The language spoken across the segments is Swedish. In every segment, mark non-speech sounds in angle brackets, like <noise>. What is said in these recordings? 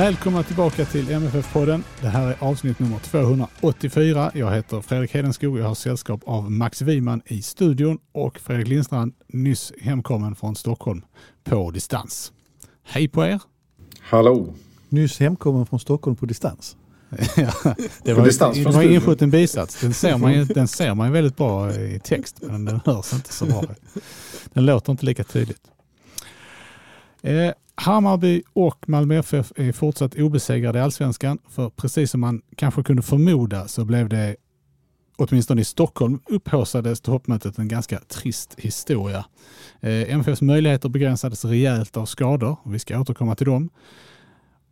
Välkomna tillbaka till MFF-podden. Det här är avsnitt nummer 284. Jag heter Fredrik Hedenskog. Jag har sällskap av Max Wiman i studion och Fredrik Lindstrand, nyss hemkommen från Stockholm på distans. Hej på er! Hallå! Nyss hemkommen från Stockholm på distans. <laughs> ja, det var, distans det från var inskjuten bisats. Den ser, man, ju- den ser man ju väldigt bra i text, men den hörs inte så bra. <laughs> Den låter inte lika tydligt. Eh, Hammarby och Malmö FF är fortsatt obesegrade i allsvenskan. För precis som man kanske kunde förmoda så blev det åtminstone i Stockholm upphaussades toppmötet en ganska trist historia. Eh, MFFs möjligheter begränsades rejält av skador. Vi ska återkomma till dem.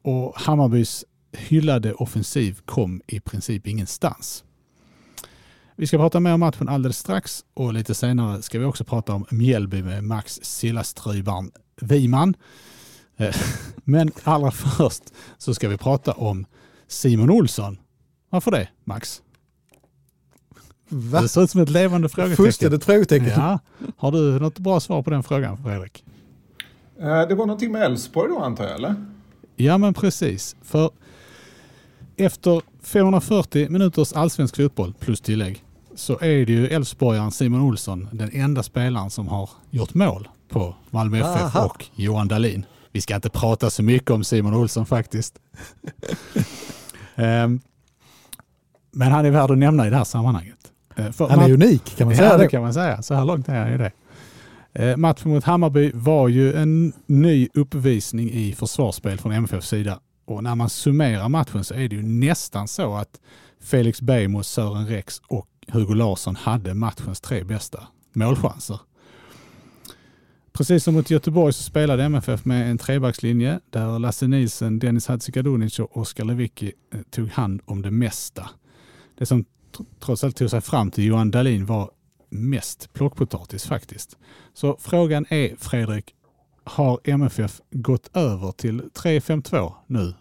Och Hammarbys hyllade offensiv kom i princip ingenstans. Vi ska prata mer om matchen alldeles strax och lite senare ska vi också prata om Mjällby med Max Sillastrybaren Wiman. Eh, <laughs> Men allra först så ska vi prata om Simon Olsson. Varför det, Max? Va? Det ser ut som ett levande frågetecken. Fullständigt frågetecken. Ja. Har du något bra svar på den frågan, Fredrik? Eh, Det var någonting med Elfsborg då antar jag, eller? Ja, men precis. För efter 540 minuters allsvensk fotboll plus tillägg så är det ju Elfsborgaren Simon Olsson den enda spelaren som har gjort mål på Malmö FF Aha. och Johan Dahlin. Vi ska inte prata så mycket om Simon Olsson faktiskt. <laughs> Ehm, Men han är värd att nämna i det här sammanhanget. Eh, för Han är unik kan man säga. ja, det kan man säga. Så här långt är han ju det. Eh, matchen mot Hammarby var ju en ny uppvisning i försvarsspel från MFFs sida. Och när man summerar matchen så är det ju nästan så att Felix Beijmo, Sören Rex och Hugo Larsson hade matchens tre bästa målchanser. Precis som mot Göteborg så spelade MFF med en trebackslinje där Lasse Nielsen, Dennis Hadzikadunic och Oskar Lewicki eh, tog hand om det mesta. Det som trots allt tog sig fram till Johan Dahlin var mest plockpotatis faktiskt. Så frågan är Fredrik, har MFF gått över till 3-5-2 nu?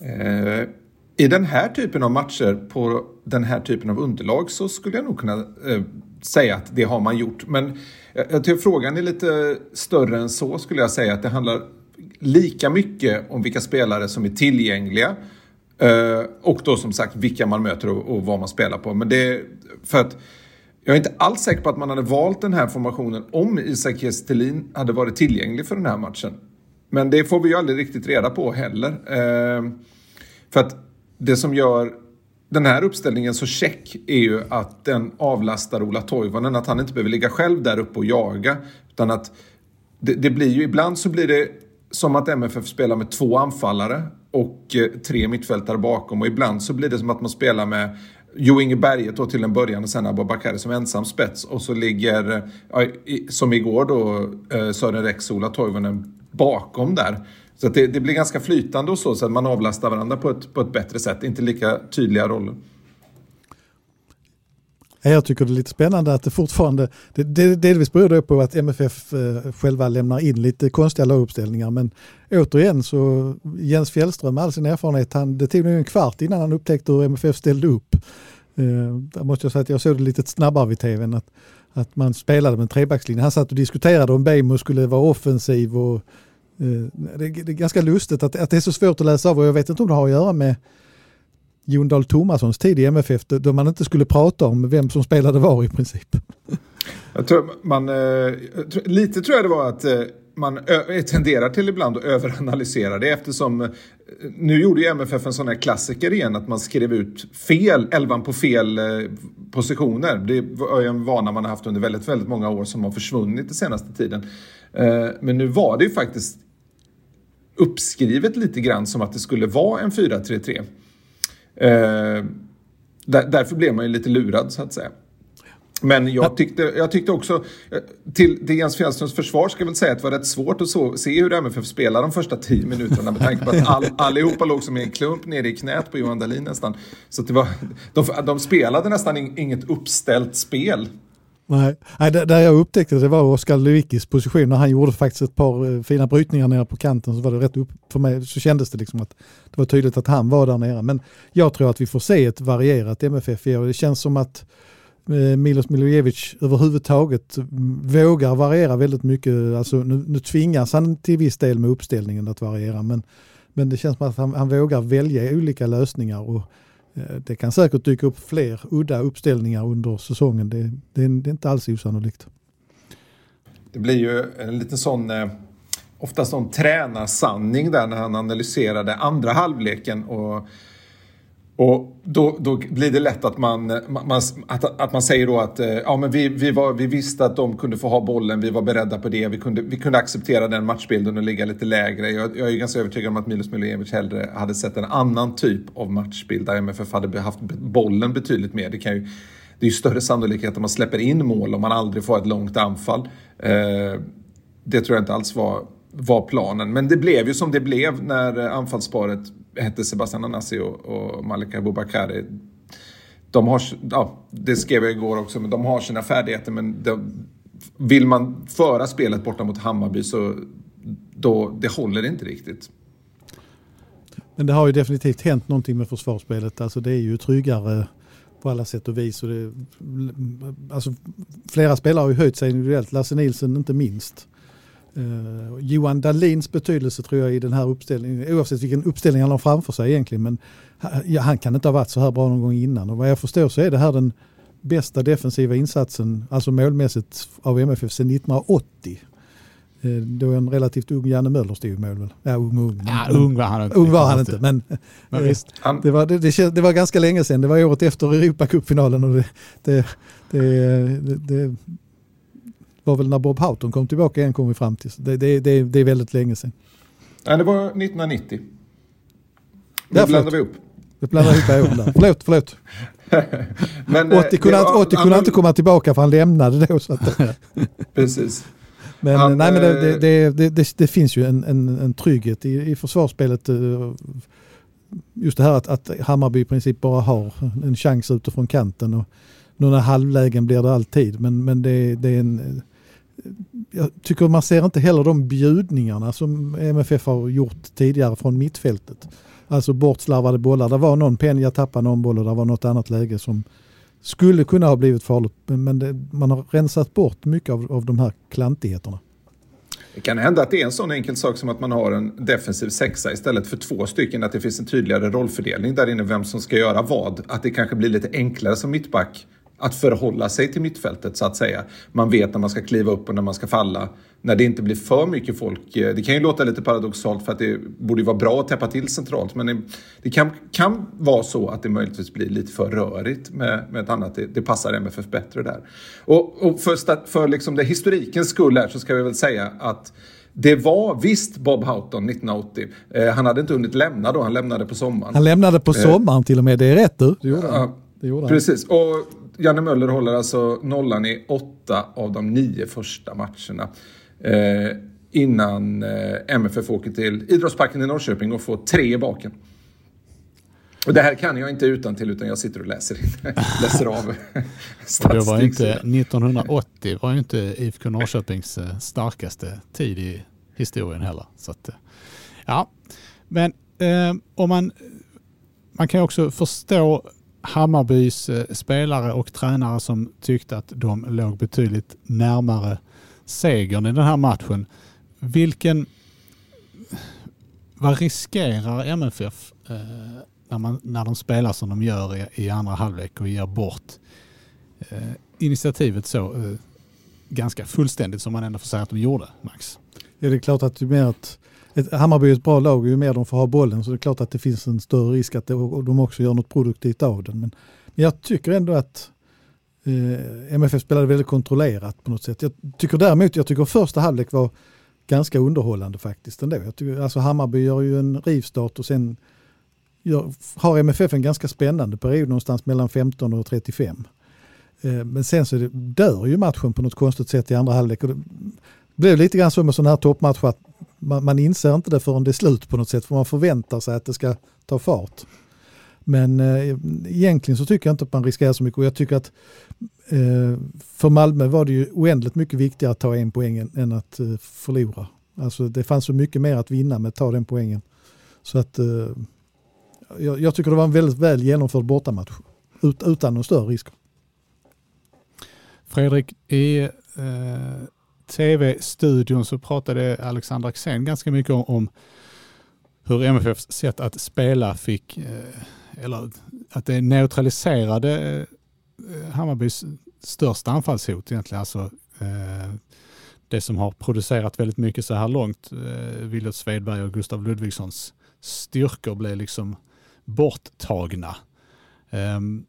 Eh, I den här typen av matcher på den här typen av underlag så skulle jag nog kunna eh, säga att det har man gjort. Men jag, tycker frågan är lite större än så skulle jag säga. Att det handlar lika mycket om vilka spelare som är tillgängliga eh, och då som sagt vilka man möter och, vad man spelar på. Men det för att jag är inte alls säker på att man hade valt den här formationen om Isak Kiese hade varit tillgänglig för den här matchen. Men det får vi ju aldrig riktigt reda på heller. Eh, för att det som gör den här uppställningen så check är ju att den avlastar Ola Toivonen. Att han inte behöver ligga själv där uppe och jaga. Utan att det, det blir ju ibland så blir det som att MFF spelar med två anfallare och eh, tre mittfältare bakom. Och ibland så blir det som att man spelar med Jo Inge Berget då till en början och sen Abubakari som ensam spets. Och så ligger, eh, som igår då, eh, Sören Rex och Ola Toivonen bakom där. Så att det, det blir ganska flytande och så, så att man avlastar varandra på ett, på ett bättre sätt. Inte lika tydliga roller. Jag tycker det är lite spännande att det fortfarande, det, det, delvis beror det på att MFF eh, själva lämnar in lite konstiga laguppställningar men återigen så Jens Fjällström med all sin erfarenhet, han, det tog nog en kvart innan han upptäckte hur MFF ställde upp. Eh, där måste jag säga att jag såg det lite snabbare vid tvn att, att man spelade med en trebackslinje. Han satt och diskuterade om Bejmo skulle vara offensiv och Eh, det, det är ganska lustigt att, att det är så svårt att läsa av och jag vet inte om det har att göra med Jon Dahl Tomassons tid i MFF då man inte skulle prata om vem som spelade var i princip. Jag tror man, eh, lite tror jag det var att eh, man tenderar till ibland att överanalysera det eftersom nu gjorde ju MFF en sån här klassiker igen att man skrev ut fel, elvan på fel positioner. Det är ju en vana man har haft under väldigt, väldigt många år som har försvunnit den senaste tiden. Men nu var det ju faktiskt uppskrivet lite grann som att det skulle vara en 4-3-3. Eh, där, därför blev man ju lite lurad så att säga. Men jag tyckte, jag tyckte också, eh, till, till Jens Fjällströms försvar ska jag väl säga att det var rätt svårt att så, se hur MFF spelade de första tio minuterna med tanke på att all, <laughs> allihopa låg som en klump nere i knät på Johan Dahlin nästan. Så det var, de, de spelade nästan inget uppställt spel. Nej, Nej där jag upptäckte det var Oskar Lewickis position när han gjorde faktiskt ett par eh, fina brytningar nere på kanten så var det rätt upp för mig så kändes det liksom att det var tydligt att han var där nere. Men jag tror att vi får se ett varierat MFF i år. Det känns som att eh, Milos Milojevic överhuvudtaget vågar variera väldigt mycket. Alltså, nu, nu tvingas han till viss del med uppställningen att variera men, men det känns som att han, han vågar välja olika lösningar och Eh, det kan säkert dyka upp fler udda uppställningar under säsongen. Det, det, det är inte alls osannolikt. Det blir ju en liten sån, eh, oftast sån tränarsanning där när han analyserade andra halvleken och och då, då blir det lätt att man, man, att, att man säger då att eh, ja, men vi, vi, var, vi visste att de kunde få ha bollen, vi var beredda på det, vi kunde, vi kunde acceptera den matchbilden och ligga lite lägre. Jag, jag är ganska övertygad om att Milos Milojevic hellre hade sett en annan typ av matchbild där MFF hade haft bollen betydligt mer. Det, kan ju, det är ju större sannolikhet att man släpper in mål om man aldrig får ett långt anfall. Eh, det tror jag inte alls var, var planen. Men det blev ju som det blev när eh, anfallsparet hette Sebastian Anassi och, och Malika Bubakari. De har, ja, det skrev jag igår också, men de har sina färdigheter. Men de, vill man föra spelet borta mot Hammarby så då, det håller inte riktigt. Men det har ju definitivt hänt någonting med försvarsspelet. Alltså det är ju tryggare på alla sätt och vis. Och det, alltså flera spelare har ju höjt sig individuellt, Lasse Nilsson inte minst. Uh, Johan Dahlins betydelse tror jag i den här uppställningen, oavsett vilken uppställning han har framför sig egentligen, men ja, han kan inte ha varit så här bra någon gång innan. Och vad jag förstår så är det här den bästa defensiva insatsen, alltså målmässigt, av MFF sedan 1980. Uh, då en relativt ung Janne Möller stod i mål. Ja, ung, ung. Ja, ung var han inte. Ung var han inte, men, <laughs> men uh, det, var, det, det, det, var ganska länge sedan. Det var året efter Europacupfinalen och det, det, var väl när Bob Houghton kom tillbaka igen kom vi fram till. Det, det, det, det är väldigt länge sedan. Nej, det var 1990. Nu ja, blandar vi upp. Vi blandar ihop åren där. Förlåt, förlåt. <laughs> Men, 80 kunde, var, 80 kunde han, inte komma tillbaka för han lämnade då. Så att, <laughs> Precis. Men, han, nej, men det, det, det, det, finns ju en, en, en trygghet i, i försvarsspelet. Eh, just det här att, att Hammarby i princip bara har en chans utifrån kanten. Och några halvlägen blir det alltid. Men, men det, det är en jag tycker man ser inte heller de bjudningarna som MFF har gjort tidigare från mittfältet. Alltså bortslarvade bollar. Det var någon Penja tappade någon boll och det var något annat läge som skulle kunna ha blivit farligt. Men det, man har rensat bort mycket av, av de här klantigheterna. Det kan hända att det är en sån enkel sak som att man har en defensiv sexa istället för två stycken. Att det finns en tydligare rollfördelning där inne, vem som ska göra vad. Att det kanske blir lite enklare som mittback att förhålla sig till mittfältet så att säga. Man vet när man ska kliva upp och när man ska falla. När det inte blir för mycket folk. Eh, det kan ju låta lite paradoxalt för att det borde vara bra att täppa till centralt. Men det kan, kan vara så att det möjligtvis blir lite för rörigt med, med ett annat. Det, det passar MFF bättre där. Och, och för, för liksom det historikens skull här så ska vi väl säga att det var visst Bob Houghton 1980. Eh, han hade inte hunnit lämna då, han lämnade på sommaren. Han lämnade på sommaren eh, till och med, det är rätt du. Det gjorde han. Gjorde Precis, och Janne Möller håller alltså nollan i åtta av de nio första matcherna. Eh, innan eh, MFF åker till Idrottsparken i Norrköping och får tre i baken. Och det här kan jag inte utan till utan jag sitter och läser, <laughs> läser av statistik. det var inte, 1980 var ju inte IFK Norrköpings eh, starkaste tid i historien heller. Så att, eh, ja. Men eh, om man, man kan ju också förstå Hammarbys eh, spelare och tränare som tyckte att de låg betydligt närmare segern i den här matchen. Vilken... Vad riskerar MFF eh, när, man, när de spelar som de gör i, i andra halvlek och ger bort eh, initiativet så eh, ganska fullständigt som man ändå får säga att de gjorde, Max? Ja, det är klart att ju mer att ett, Hammarby är ett bra lag ju mer de får ha bollen så det är klart att det finns en större risk att de också gör något produktivt av den. Men, men jag tycker ändå att eh, MFF spelade väldigt kontrollerat på något sätt. Jag tycker däremot, jag tycker första halvlek var ganska underhållande faktiskt ändå. Jag tycker, alltså Hammarby gör ju en rivstart och sen har MFF en ganska spännande period någonstans mellan 15 och 35. Eh, men sen så dör ju matchen på något konstigt sätt i andra halvlek. Det blev lite grann som med sådana här toppmatcher att man, man inser inte det förrän det är slut på något sätt för man förväntar sig att det ska ta fart. Men eh, egentligen så tycker jag inte att man riskerar så mycket och jag tycker att eh, för Malmö var det ju oändligt mycket viktigare att ta en poäng än, än att eh, förlora. Alltså det fanns så mycket mer att vinna med att ta den poängen. Så att eh, jag, jag, tycker det var en väldigt väl genomförd bortamatch ut, utan någon större risker. Fredrik, i eh, tv-studion så pratade Alexander Axén ganska mycket om, om hur MFFs sätt att spela fick, eh, eller att det neutraliserade eh, Hammarbys största anfallshot egentligen. Alltså, eh, det som har producerat väldigt mycket så här långt, eh, Williot Svedberg och Gustav Ludvigssons styrkor blev liksom borttagna. Ehm,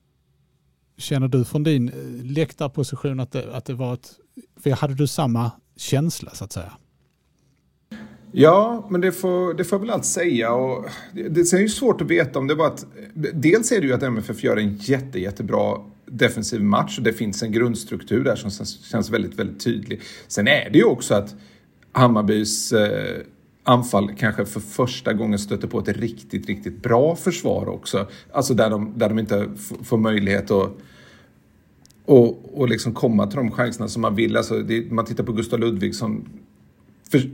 känner du från din eh, läktarposition att det, att det var ett, för hade du samma känsla så att säga? Ja, men det får, det får jag väl allt säga. Och det, det är ju svårt att veta om det var att... Dels är det ju att MFF gör en jätte, jättebra defensiv match och det finns en grundstruktur där som känns väldigt, väldigt tydlig. Sen är det ju också att Hammarbys eh, anfall kanske för första gången stöter på ett riktigt, riktigt bra försvar också. Alltså där de, där de inte får möjlighet att och, och liksom komma till de chanserna som man vill. Alltså det, man tittar på Gustav Ludvigsson. För,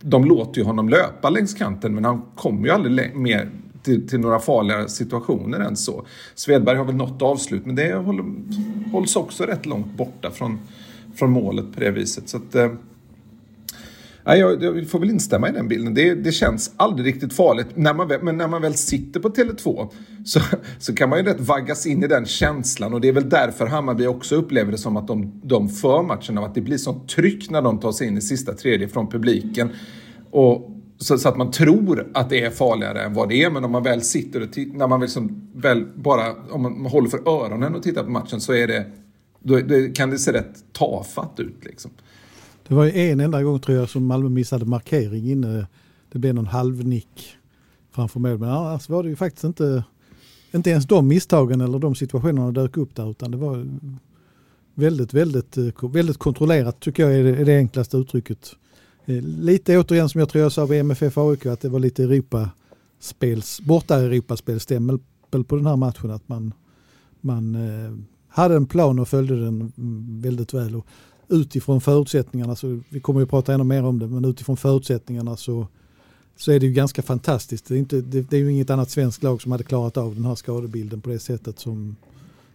de låter ju honom löpa längs kanten men han kommer ju aldrig mer till, till, några farliga situationer än så. Svedberg har väl något avslut men det håller, hålls också rätt långt borta från, från målet på det viset. Så att, eh, Ja, jag, jag får väl instämma i den bilden. Det, det känns aldrig riktigt farligt. När man väl, men när man väl sitter på Tele2 så, så kan man ju rätt vaggas in i den känslan. Och det är väl därför Hammarby också upplever det som att de, de för matchen av att det blir sånt tryck när de tar sig in i sista tredje från publiken. Och, så, så, att man tror att det är farligare än vad det är. Men om man väl sitter och när man liksom väl bara om man håller för öronen och tittar på matchen så är det, då, då kan det se rätt tafatt ut. Liksom. Det var en enda gång tror jag som Malmö missade markering inne. Det blev någon halvnick framför mål. Men annars alltså var det ju faktiskt inte, inte ens de misstagen eller de situationerna dök upp där utan det var väldigt, väldigt, eh, väldigt kontrollerat tycker jag är det, är det enklaste uttrycket. Eh, lite återigen som jag tror jag sa vid MFF AIK att det var lite Europaspels, borta Europaspelstämpel på den här matchen. Att man, man eh, hade en plan och följde den mm, väldigt väl. Och utifrån förutsättningarna, så vi kommer ju prata ännu mer om det, men utifrån förutsättningarna så, så är det ju ganska fantastiskt. Det är, inte, det, det är ju inget annat svenskt lag som hade klarat av den här skadebilden på det sättet som,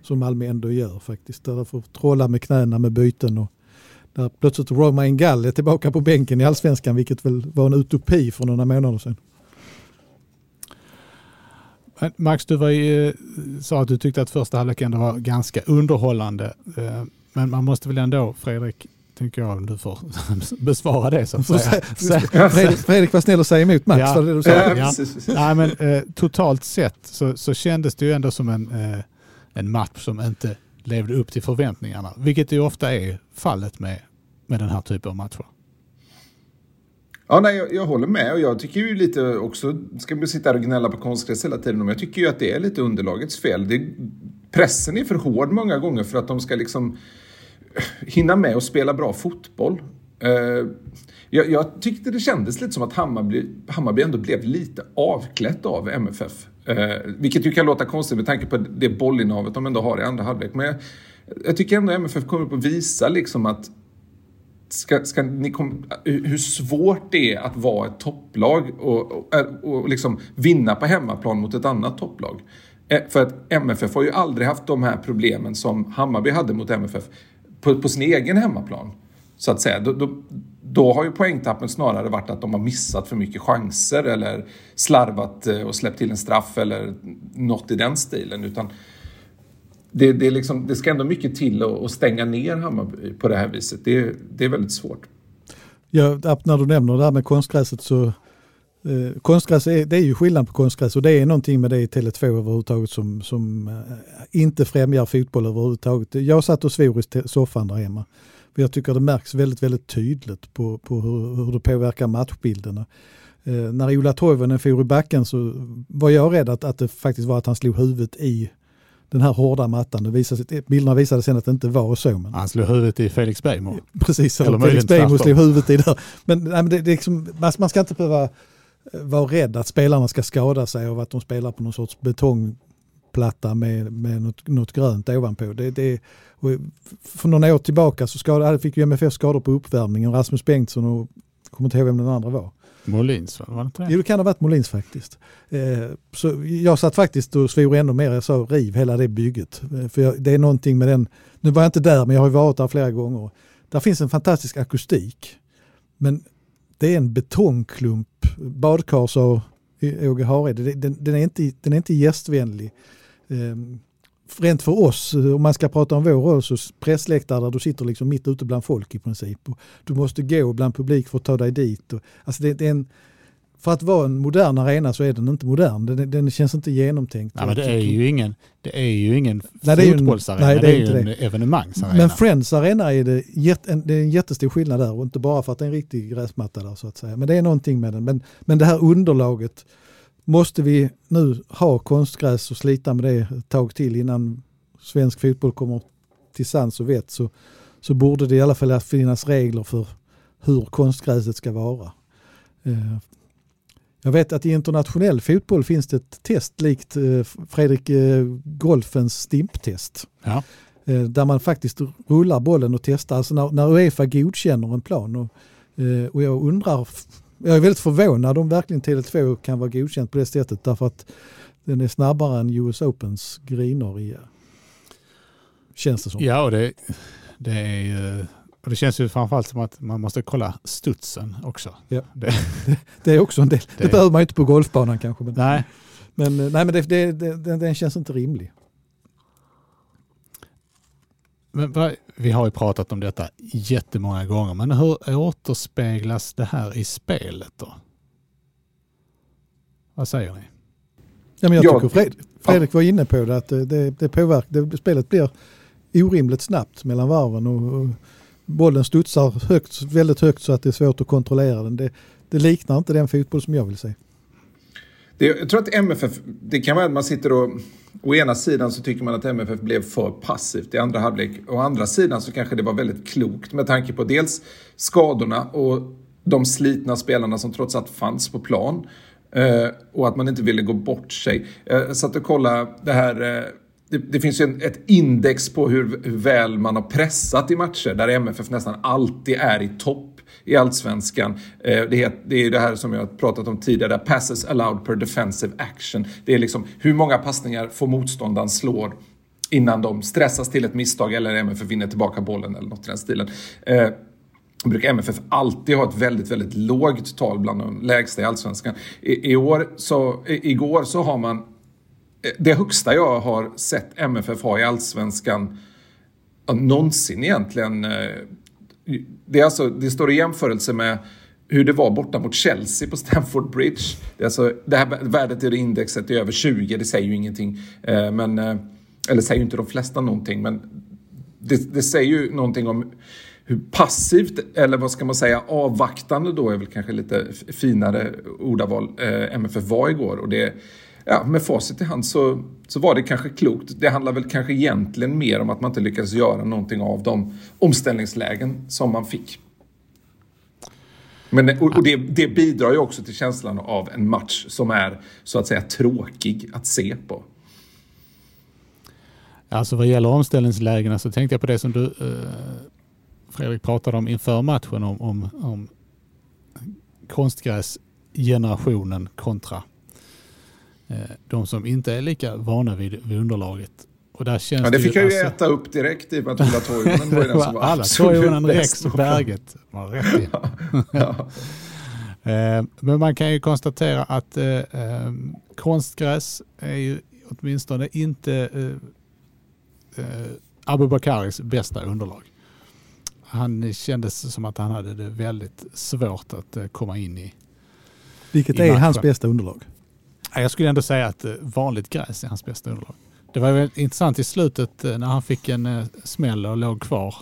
som Malmö ändå gör faktiskt. Där de får trolla med knäna med byten och där plötsligt Roma Gall är tillbaka på bänken i allsvenskan vilket väl var en utopi för några månader sedan. Max, du var ju, eh, sa att du tyckte att första halvlek ändå var ganska underhållande. Eh, men man måste väl ändå, Fredrik, tänker jag, du får <laughs> besvara det så att säga. <laughs> <laughs> Fredrik, Fredrik var snäll och säga emot Max, ja. var det du sa? Ja. Nej, men, eh, totalt sett så, så kändes det ju ändå som en, eh, en match som inte levde upp till förväntningarna, vilket ju ofta är fallet med, med den här typen av matcher. Ja, nej, jag, jag, håller med och jag tycker ju lite också, ska vi sitta här och gnälla på konstgräs hela tiden, men jag tycker ju att det är lite underlagets fel. Det, pressen är för hård många gånger för att de ska liksom <clears throat> hinna med att spela bra fotboll. Eh, jag, jag, tyckte det kändes lite som att Hammarby, Hammarby ändå blev lite avklätt av MFF. Eh, vilket ju kan låta konstigt med tanke på det bollinnehavet de ändå har i andra halvlek. Men jag, jag tycker ändå MFF kommer upp och visar liksom att Ska, ska ni kom, hur svårt det är att vara ett topplag och, och, och liksom vinna på hemmaplan mot ett annat topplag. Eh, för att MFF har ju aldrig haft de här problemen som Hammarby hade mot MFF på, på sin egen hemmaplan. Så att säga. Då, då, då, har ju poängtappen snarare varit att de har missat för mycket chanser eller slarvat eh, och släppt till en straff eller något i den stilen. Utan det, det, är liksom, det ska ändå mycket till att stänga ner Hammarby på det här viset. Det, det är väldigt svårt. Ja, när du nämner det här med konstgräset så eh, konstgräs är, det är ju skillnad på konstgräs och det är någonting med det i Tele2 överhuvudtaget som, som eh, inte främjar fotboll överhuvudtaget. Jag satt och svor i soffan där hemma. För jag tycker det märks väldigt, väldigt tydligt på, på hur, hur det påverkar matchbilderna. Eh, när Ola Toivonen for i backen så var jag rädd att, att det faktiskt var att han slog huvudet i den här hårda mattan. Det visade, bilderna visade sen att det inte var så. Men... Han slog huvudet i Felix Beijmo. Precis, eller Felix Beijmo slog huvudet i där. Men, nej, men det, det liksom, man ska inte behöva eh, vara rädd att spelarna ska skada sig av att de spelar på någon sorts betongplatta med, med något, något grönt ovanpå. Det, det, för några år tillbaka så skadade, fick ju MFF skador på uppvärmningen. Rasmus Bengtsson och jag kommer inte ihåg vem den andra var. Molins var det inte det? Jo det kan ha varit Molins faktiskt. Eh, så jag satt faktiskt och svor ännu mer, jag sa riv hela det bygget. Eh, för det är någonting med den, nu var jag inte där men jag har varit där flera gånger. Där finns en fantastisk akustik. Men det är en betongklump, badkar sa Åge Hareide, den, den, är inte, den är inte gästvänlig. Eh, rent för oss, om man ska prata om vår roll, så pressläktare där du sitter liksom mitt ute bland folk i princip. Och du måste gå bland publik för att ta dig dit. Och, alltså det, det är en, för att vara en modern arena så är den inte modern. Den, den känns inte genomtänkt. Nej, men det är ju ingen, det är ju ingen nej, fotbollsarena, nej, det är, det är ju en det. evenemangsarena. Men Friends Arena är det, en, det är en jättestor skillnad där och inte bara för att det är en riktig gräsmatta där så att säga. Men det är någonting med den. Men, men det här underlaget måste vi nu ha konstgräs och slita med det ett tag till innan svensk fotboll kommer till sans och vett så, så borde det i alla fall finnas regler för hur konstgräset ska vara. Eh, jag vet att i internationell fotboll finns det ett test likt eh, Fredrik eh, Golfens stimptest. Ja. Där man faktiskt rullar bollen och testar, alltså när, när Uefa godkänner en plan. Och, och jag undrar jag är väldigt förvånad om verkligen Tele2 kan vara godkänt på det sättet därför att den är snabbare än US Opens griner i Känns det som. Ja, och det, det är ju och det känns ju framförallt som att man måste kolla studsen också. Ja. <laughs> Det, <laughs> det är också en del. <laughs> Det, det behöver man ju inte på golfbanan kanske. Men, nej. Men, nej, men det, det, det, den känns inte rimlig. Men vi har ju pratat om detta jättemånga gånger, men hur återspeglas det här i spelet då? Vad säger ni? Ja, men jag tycker Fred, Fredrik var inne på det, att det, det påverkar, det, spelet blir orimligt snabbt mellan varven och, och bollen studsar högt, väldigt högt så att det är svårt att kontrollera den. Det, det liknar inte den fotboll som jag vill se. Det, jag tror att MFF, det kan vara att man sitter och Å ena sidan så tycker man att MFF blev för passivt i andra halvlek. Å andra sidan så kanske det var väldigt klokt med tanke på dels skadorna och de slitna spelarna som trots allt fanns på plan. Eh, och att man inte ville gå bort sig. Jag satt och kollade det här eh, det, det, finns ju ett index på hur, hur, väl man har pressat i matcher där MFF nästan alltid är i topp i allsvenskan. Eh, det, är, det är det här som jag har pratat om tidigare, där passes allowed per defensive action. Det är liksom hur många passningar får motståndaren slår innan de stressas till ett misstag eller MFF vinner tillbaka bollen eller något i den stilen. Eh, brukar MFF alltid ha ett väldigt, väldigt lågt tal bland de lägsta i allsvenskan. I, i år så, i, igår så har man det högsta jag har sett MFF ha i allsvenskan någonsin egentligen eh, det, är alltså, det står i jämförelse med hur det var borta mot Chelsea på Stamford Bridge. Det, är alltså, det här värdet i det indexet är över 20, det säger ju ingenting. Eh, men, eh, eller säger ju inte de flesta någonting, men det, det, säger ju någonting om hur passivt, eller vad ska man säga, avvaktande då är väl kanske lite finare ordaval, MFF var igår. Och det, ja, med facit i hand så, så var det kanske klokt. Det handlar väl kanske egentligen mer om att man inte lyckades göra någonting av de omställningslägen som man fick. Men, och, det, det, bidrar ju också till känslan av en match som är så att säga tråkig att se på. Alltså vad gäller omställningslägena så tänkte jag på det som du eh, Fredrik pratade om inför matchen om, om, om konstgräsgenerationen kontra de som inte är lika vana vid, vid underlaget. Och där känns ja, det fick det jag ju alltså, äta upp direkt i och med att Ola Toivonen var den <laughs> som var Alla Toivonen, Rex och Berget var rätt i. <laughs> ja. Eh, men man kan ju konstatera att eh, konstgräs är ju åtminstone inte eh, Abu Bakaris bästa underlag. Han kändes som att han hade det väldigt svårt att komma in i Vilket i är hans bästa underlag? Jag skulle ändå säga att eh, vanligt gräs är hans bästa underlag. Det var intressant i slutet eh, när han fick en eh, smäll och låg kvar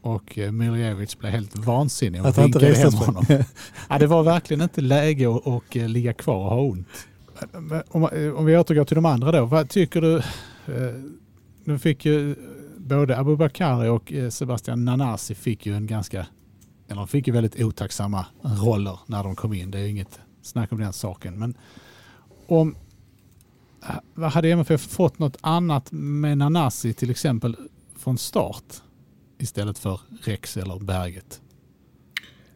och Miljevic blev helt vansinnig och vinkade hem honom. <laughs> Ja, det var verkligen inte läge att och, ligga kvar och ha ont. Om, om vi återgår till de andra då. Vad tycker du? Nu fick ju både Abubakari och Sebastian Nanasi fick ju en ganska, eller de fick ju väldigt otacksamma roller när de kom in. Det är ju inget snack om den saken. Men om eh, vad hade MFF fått något annat med Nanasi till exempel från start istället för Rex eller Berget?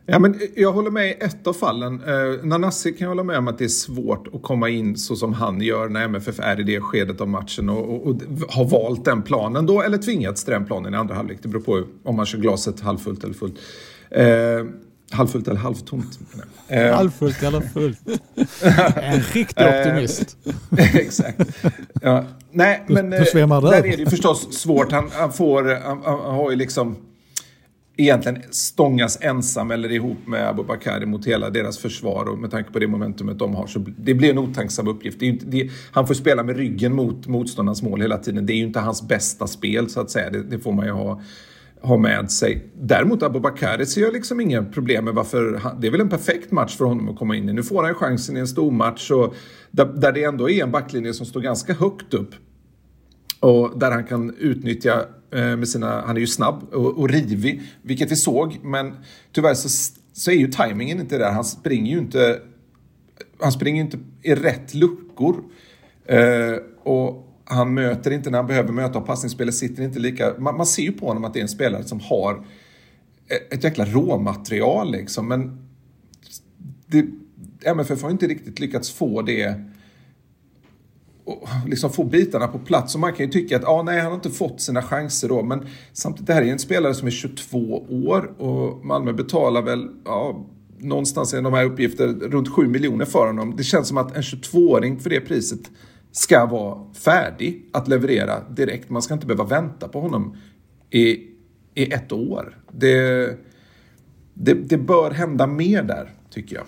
Ja, men jag håller med i ett av fallen. Eh, Nanasi kan jag hålla med om att det är svårt att komma in så som han gör när MFF är i det skedet av matchen och, och, och har valt den planen då eller tvingats till den planen i andra halvlek. Det beror på om man kör glaset halvfullt eller fullt. Eh, halvfullt eller halvtomt. Eh, Halvfullt eller fullt? <laughs> En riktig optimist. <laughs> Exakt. Ja. Nej, men då eh, det där är det ju förstås svårt. Han, han, får, han, han har ju liksom egentligen stångas ensam eller ihop med Abubakari mot hela deras försvar och med tanke på det momentumet de har så det blir en otacksam uppgift. Det är ju inte, det, han får spela med ryggen mot motståndarens mål hela tiden. Det är ju inte hans bästa spel så att säga. Det, det får man ju ha, ha med sig. Däremot Abubakari ser jag liksom inga problem med varför han, det är väl en perfekt match för honom att komma in i. Nu får han chansen i en stor match och där, där det ändå är en backlinje som står ganska högt upp. Och där han kan utnyttja eh, med sina, han är ju snabb och, och rivig, vilket vi såg. Men tyvärr så, så är ju tajmingen inte där. Han springer ju inte, han springer inte i rätt luckor. Eh, och han möter inte när han behöver möta och passningsspelet sitter inte lika... Man, man ser ju på honom att det är en spelare som har ett jäkla råmaterial liksom. Men det, MFF har inte riktigt lyckats få det och liksom få bitarna på plats. Och man kan ju tycka att ah, nej, han har inte fått sina chanser då. Men samtidigt, det här är en spelare som är 22 år och Malmö betalar väl ja, någonstans i de här uppgifterna runt 7 miljoner för honom. Det känns som att en 22-åring för det priset ska vara färdig att leverera direkt. Man ska inte behöva vänta på honom i, i ett år. Det, det, det bör hända mer där, tycker jag.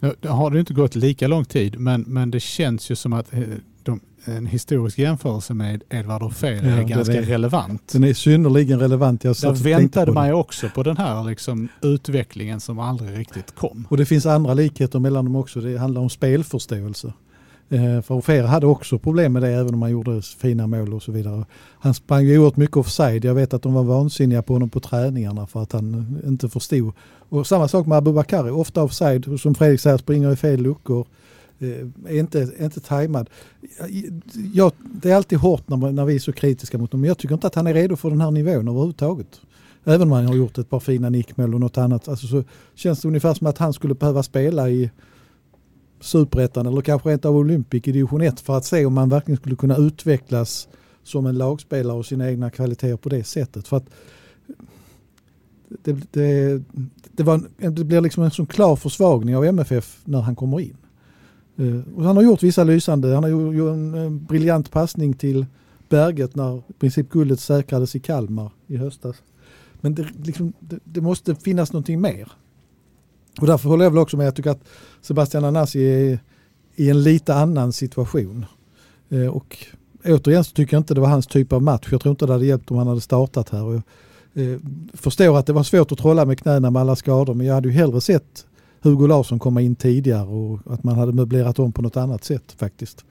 Nu har det inte gått lika lång tid men, men det känns ju som att eh, de, en historisk jämförelse med Edvard Offer Ja, är ganska är- relevant. Den är synnerligen relevant. Jag Där och väntade man ju också på den här liksom, utvecklingen som aldrig riktigt kom. Och det finns andra likheter mellan dem också. Det handlar om spelförståelse. Eh, för Ofer hade också problem med det även om han gjorde fina mål och så vidare. Han sprang ju oerhört mycket offside. Jag vet att de var vansinniga på honom på träningarna för att han eh, inte förstod. Och samma sak med Abubakari, ofta offside. Och Som Fredrik säger, springer i fel luckor. Är inte, är inte tajmad. Jag, det är alltid hårt när, när vi är så kritiska mot honom. Men jag tycker inte att han är redo för den här nivån överhuvudtaget. Även om han har gjort ett par fina nickmål och något annat. Alltså så känns det ungefär som att han skulle behöva spela i superettan eller kanske rent av Olympic i division 1 för att se om man verkligen skulle kunna utvecklas som en lagspelare och sina egna kvaliteter på det sättet. För att det, det, det, var en, det blir liksom en sån klar försvagning av MFF när han kommer in. Eh, och han har gjort vissa lysande, han har gjort en, en briljant passning till Berget när i princip guldet säkrades i Kalmar i höstas. Men det, liksom, det, det måste finnas någonting mer. Och därför håller jag väl också med, jag tycker att Sebastian Anassi är i en lite annan situation. Eh, och återigen så tycker jag inte det var hans typ av match. Jag tror inte det hade hjälpt om han hade startat här. Och jag eh, förstår att det var svårt att trolla med knäna med alla skador men jag hade ju hellre sett Hugo Larsson komma in tidigare och att man hade möblerat om på något annat sätt faktiskt.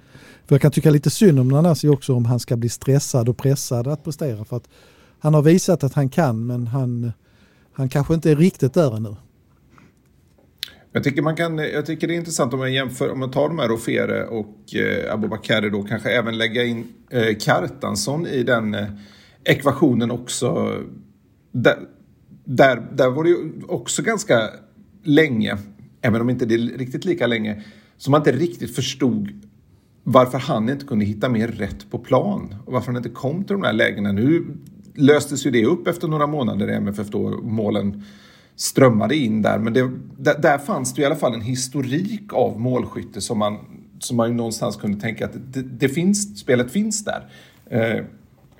För jag kan tycka lite synd om Nanasi också om han ska bli stressad och pressad att prestera. För att han har visat att han kan men han, han kanske inte är riktigt där ännu. Jag tycker, man kan, jag tycker det är intressant om man jämför, om man tar de här Ofere och eh, Abubakari då kanske även lägga in eh, Kartansson i den eh, ekvationen också. Där, där, där var det ju också ganska länge, även om inte det är riktigt lika länge, som man inte riktigt förstod varför han inte kunde hitta mer rätt på plan och varför han inte kom till de här lägena. Nu löstes ju det upp efter några månader i MFF då målen strömmade in där. Men det, där, där fanns det i alla fall en historik av målskytte som man, som man ju någonstans kunde tänka att det, det finns, spelet finns där. Eh,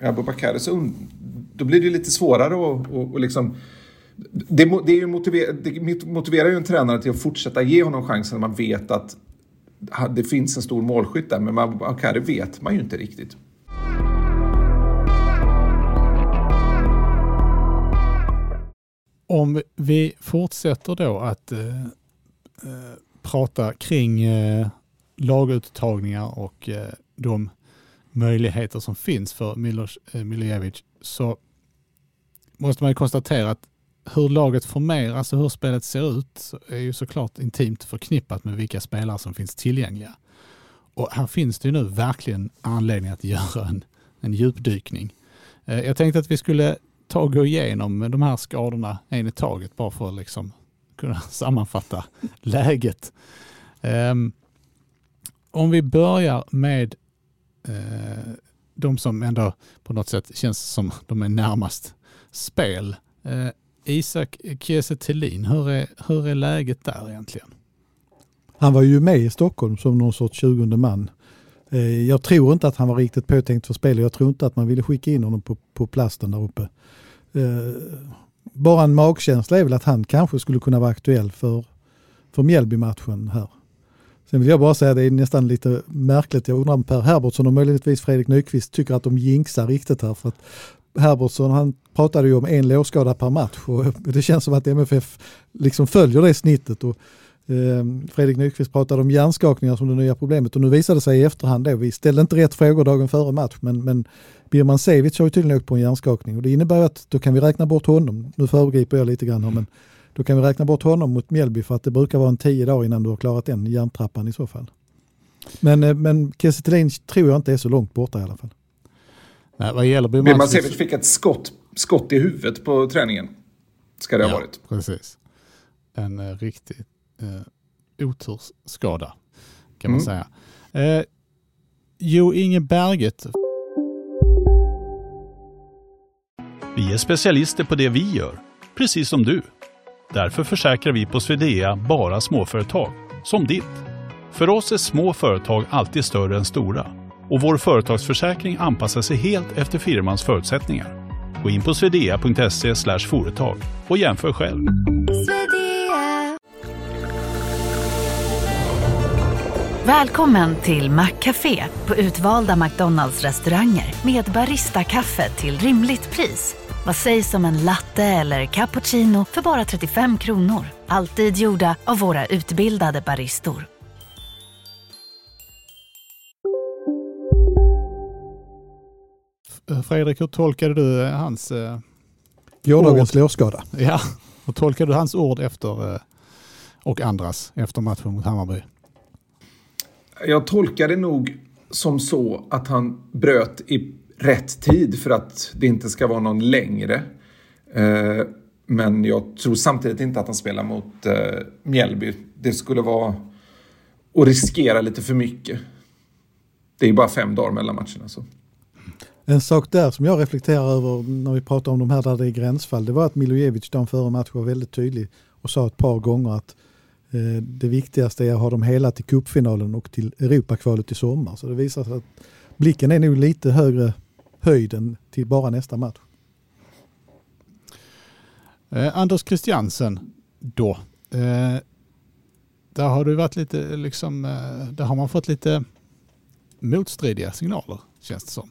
Abubakari, så und- då blir det lite svårare att och, och liksom det, det, är ju motiver, det motiverar ju en tränare till att fortsätta ge honom chansen när man vet att det finns en stor målskytt där. Men Abubakari vet man ju inte riktigt. Om vi fortsätter då att eh, eh, prata kring eh, laguttagningar och eh, de möjligheter som finns för Milos eh, Milojevic så måste man ju konstatera att hur laget formeras och hur spelet ser ut är ju såklart intimt förknippat med vilka spelare som finns tillgängliga. Och här finns det ju nu verkligen anledning att <laughs> göra en, en djupdykning. Eh, jag tänkte att vi skulle ta och gå igenom de här skadorna en i taget bara för att liksom kunna <laughs> sammanfatta läget. Um, om vi börjar med uh, de som ändå på något sätt känns som de är närmast spel. Uh, Isak Kiese hur är, hur är läget där egentligen? Han var ju med i Stockholm som någon sorts 20 man. Eh, jag tror inte att han var riktigt påtänkt för spel. Jag tror inte att man ville skicka in honom på, på plasten där uppe. Eh, bara en magkänsla är väl att han kanske skulle kunna vara aktuell för, för Mjällby-matchen här. Sen vill jag bara säga att det är nästan lite märkligt. Jag undrar om Per Herbertsson och möjligtvis Fredrik Nyqvist tycker att de jinxar riktigt här. För att Herbertsson han pratade ju om en lårskada per match och <laughs> det känns som att MFF liksom följer det snittet. Och, Fredrik Nyqvist pratade om hjärnskakningar som det nya problemet och nu visade det sig i efterhand då, vi ställde inte rätt frågor dagen före match men, men Birman Sevic har ju tydligen åkt på en hjärnskakning och det innebär att då kan vi räkna bort honom. Nu föregriper jag lite grann här, men då kan vi räkna bort honom mot Mjällby för att det brukar vara en tio dagar innan du har klarat den hjärntrappan i så fall. Men, eh, men Kiese tror jag inte är så långt borta i alla fall. Nej, vad gäller Birman Sevic fick ett skott, skott i huvudet på träningen. Ska det ha ja, varit. Precis. En uh, uh, otursskada kan man mm. säga. Uh, jo Inge Berget Vi är specialister på det vi gör, precis som du. Därför försäkrar vi på Swedea bara småföretag, som ditt. För oss är små företag alltid större än stora och vår företagsförsäkring anpassar sig helt efter firmans förutsättningar. Gå in på swedea.se företag och jämför själv. Välkommen till Maccafé på utvalda McDonalds restauranger med Baristakaffe till rimligt pris. Vad sägs om en latte eller cappuccino för bara 35 kronor? Alltid gjorda av våra utbildade baristor. Fredrik, hur tolkade du eh, hans... Eh, Gårdagens lårskada. Ja, <laughs> hur tolkade du hans ord efter eh, och andras efter matchen mot Hammarby? Jag tolkade nog som så att han bröt i rätt tid för att det inte ska vara någon längre. Eh, men jag tror samtidigt inte att han spelar mot eh, Mjällby. Det skulle vara att riskera lite för mycket. Det är bara fem dagar mellan matcherna. Så. En sak där som jag reflekterar över när vi pratar om de här där det är gränsfall, det var att Milojevic dagen före matchen var väldigt tydlig och sa ett par gånger att Eh, det viktigaste är att ha dem hela till cupfinalen och till Europakvalet i sommar. Så det visar sig att blicken är nog lite högre höjden till bara nästa match. Eh, Anders Christiansen då. Eh, där har du varit lite, liksom, eh, där har man fått lite motstridiga signaler känns det som.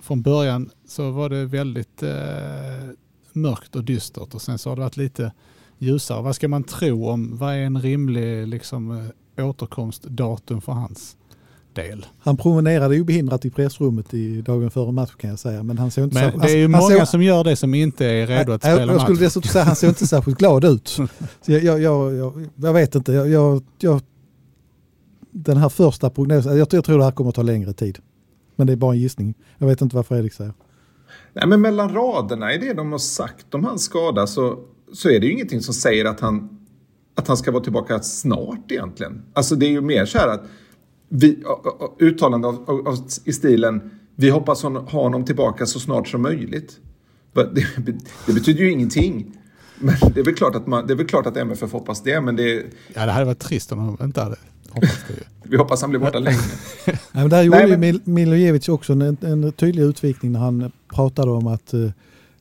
Från början så var det väldigt eh, mörkt och dystert och sen så har det varit lite ljusare. Vad ska man tro om, vad är en rimlig liksom, eh, återkomstdatum för hans del. Han promenerade obehindrat i pressrummet i dagen före match kan jag säga. Men han såg inte Men så, det är ju många såg, som gör det som inte är redo att spela match. Jag skulle dessutom säga att han såg inte särskilt glad ut. <laughs> Så jag, jag, jag, jag vet inte. Jag, den här första prognosen, jag, tror det här kommer att ta längre tid. Men det är bara en gissning. Jag vet inte vad Fredrik säger. Nej, men mellan raderna i det de har sagt om hans skada så, så är det ju ingenting som säger att han, att han ska vara tillbaka snart egentligen. Alltså det är ju mer så här att vi, uttalande av, av, i stilen vi hoppas ha honom tillbaka så snart som möjligt. Det, det, betyder ju ingenting. Men det är väl klart att, man, det är väl klart att MFF hoppas det. Men det, ja, det hade varit trist om han inte hade hoppats det. <laughs> vi hoppas han blir borta länge. <laughs> Nej, men där gjorde Nej, men... Milojevic också en, en tydlig utvikning när han pratade om att uh,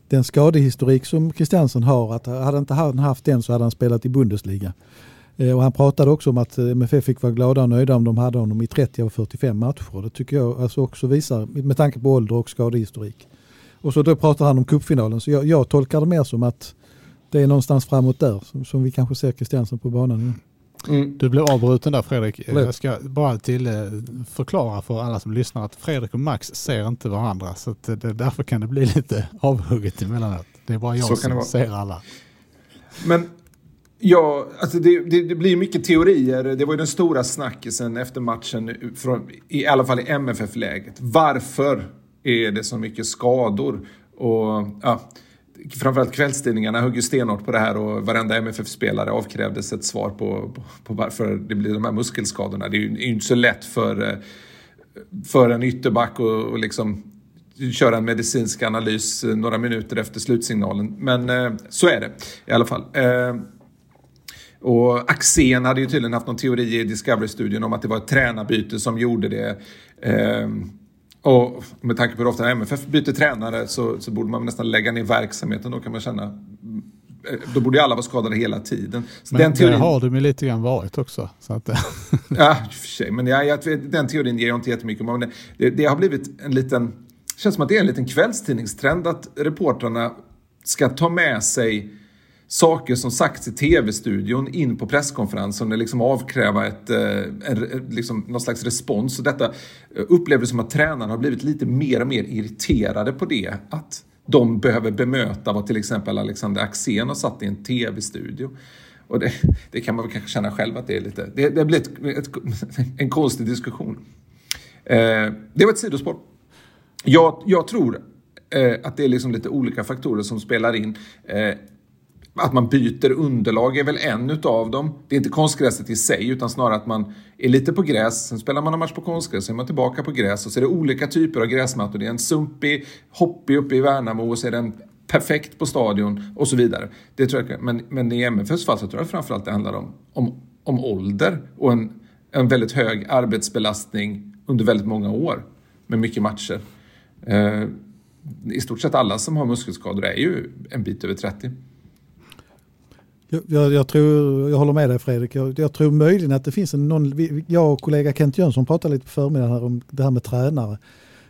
den skadehistorik som Kristiansen har, att hade inte han haft den så hade han spelat i Bundesliga. Eh, och han pratade också om att eh, MFF fick vara glada och nöjda om de hade honom i 30 av 45 matcher. Det tycker jag alltså också visar, med tanke på ålder och skadehistorik. Och så då pratar han om kuppfinalen så jag, jag tolkar det mer som att det är någonstans framåt där som, som vi kanske ser Kristiansen på banan. Mm. Du blev avbruten där Fredrik. Jag ska bara till eh, förklara för alla som lyssnar att Fredrik och Max ser inte varandra så eh, det, därför kan det bli lite <laughs> avhugget emellanåt. Det är bara Så jag det som ser alla. Men ja, alltså det, det, det blir mycket teorier. Det var ju den stora snackisen efter matchen, från, i alla fall i MFF-läget. Varför är det så mycket skador? Och ja, framförallt kvällstidningarna högg ju stenhårt på det här och varenda MFF-spelare avkrävdes ett svar på, på, på varför det blir de här muskelskadorna. Det är ju, är ju inte så lätt för, eh, för en ytterback och, och liksom köra en medicinsk analys eh, några minuter efter slutsignalen. Men eh, så är det i alla fall. Eh, och Axén hade ju tydligen haft någon teori i Discovery-studion om att det var ett tränarbyte som gjorde det. Eh, och med tanke på hur ofta MFF byter tränare så, så borde man nästan lägga ner verksamheten. Då kan man känna... eh, Då borde ju alla vara skadade hela tiden. Så Men den teorin, det har de ju lite grann varit också. Så att, <laughs> Ja, för sig. Men jag, jag, den teorin ger jag inte jättemycket om. Det, det har blivit en liten... Det känns som att det är en liten kvällstidningstrend att reportrarna ska ta med sig saker som sagts i tv-studion in på presskonferensen och liksom avkräva ett, eh, en, liksom någon slags respons. Så detta eh, upplevdes som att tränarna har blivit lite mer och mer irriterade på det. Att de behöver bemöta vad till exempel Alexander Axén har satt i en tv-studio. Och det, det kan man väl kanske känna själv att det är lite... Det, det blir ett, ett, <laughs> en konstig diskussion. Eh, det var ett sidospår. Jag, jag tror eh, att det är liksom lite olika faktorer som spelar in. Eh, att man byter underlag är väl en utav dem. Det är inte konstgräset i sig utan snarare att man är lite på gräs, sen spelar man en match på konstgräs, sen är man tillbaka på gräs och så är det olika typer av gräsmattor. Det är en sumpig, hoppig uppe i Värnamo och så är den perfekt på stadion och så vidare. Det tror jag, men, men i MFFs fall så tror jag framförallt det handlar om, om, om ålder och en, en väldigt hög arbetsbelastning under väldigt många år med mycket matcher. Eh, I stort sett alla som har muskelskador är ju en bit över 30. Jag, jag, tror, jag håller med dig Fredrik. Jag, jag tror möjligen att det finns en någon, jag och kollega Kent Jönsson pratade lite på förmiddagen här om det här med tränare.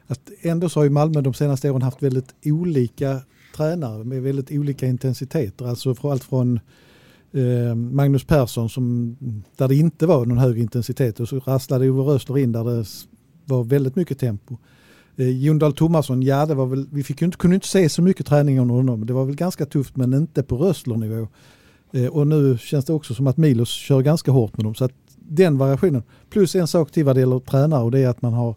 Att ändå så har ju Malmö de senaste åren haft väldigt olika tränare med väldigt olika intensiteter. Alltså från allt från eh, Magnus Persson som, där det inte var någon hög intensitet och så rasslade Ove Rösler in där det var väldigt mycket tempo. Eh, Jon Dahl Tomasson, ja det var väl, vi fick ju inte, kunde inte se så mycket träning av honom. Det var väl ganska tufft men inte på Rösler-nivå. Eh, och nu känns det också som att Milos kör ganska hårt med dem. Så att den variationen. Plus en sak till vad det gäller tränare och det är att man har,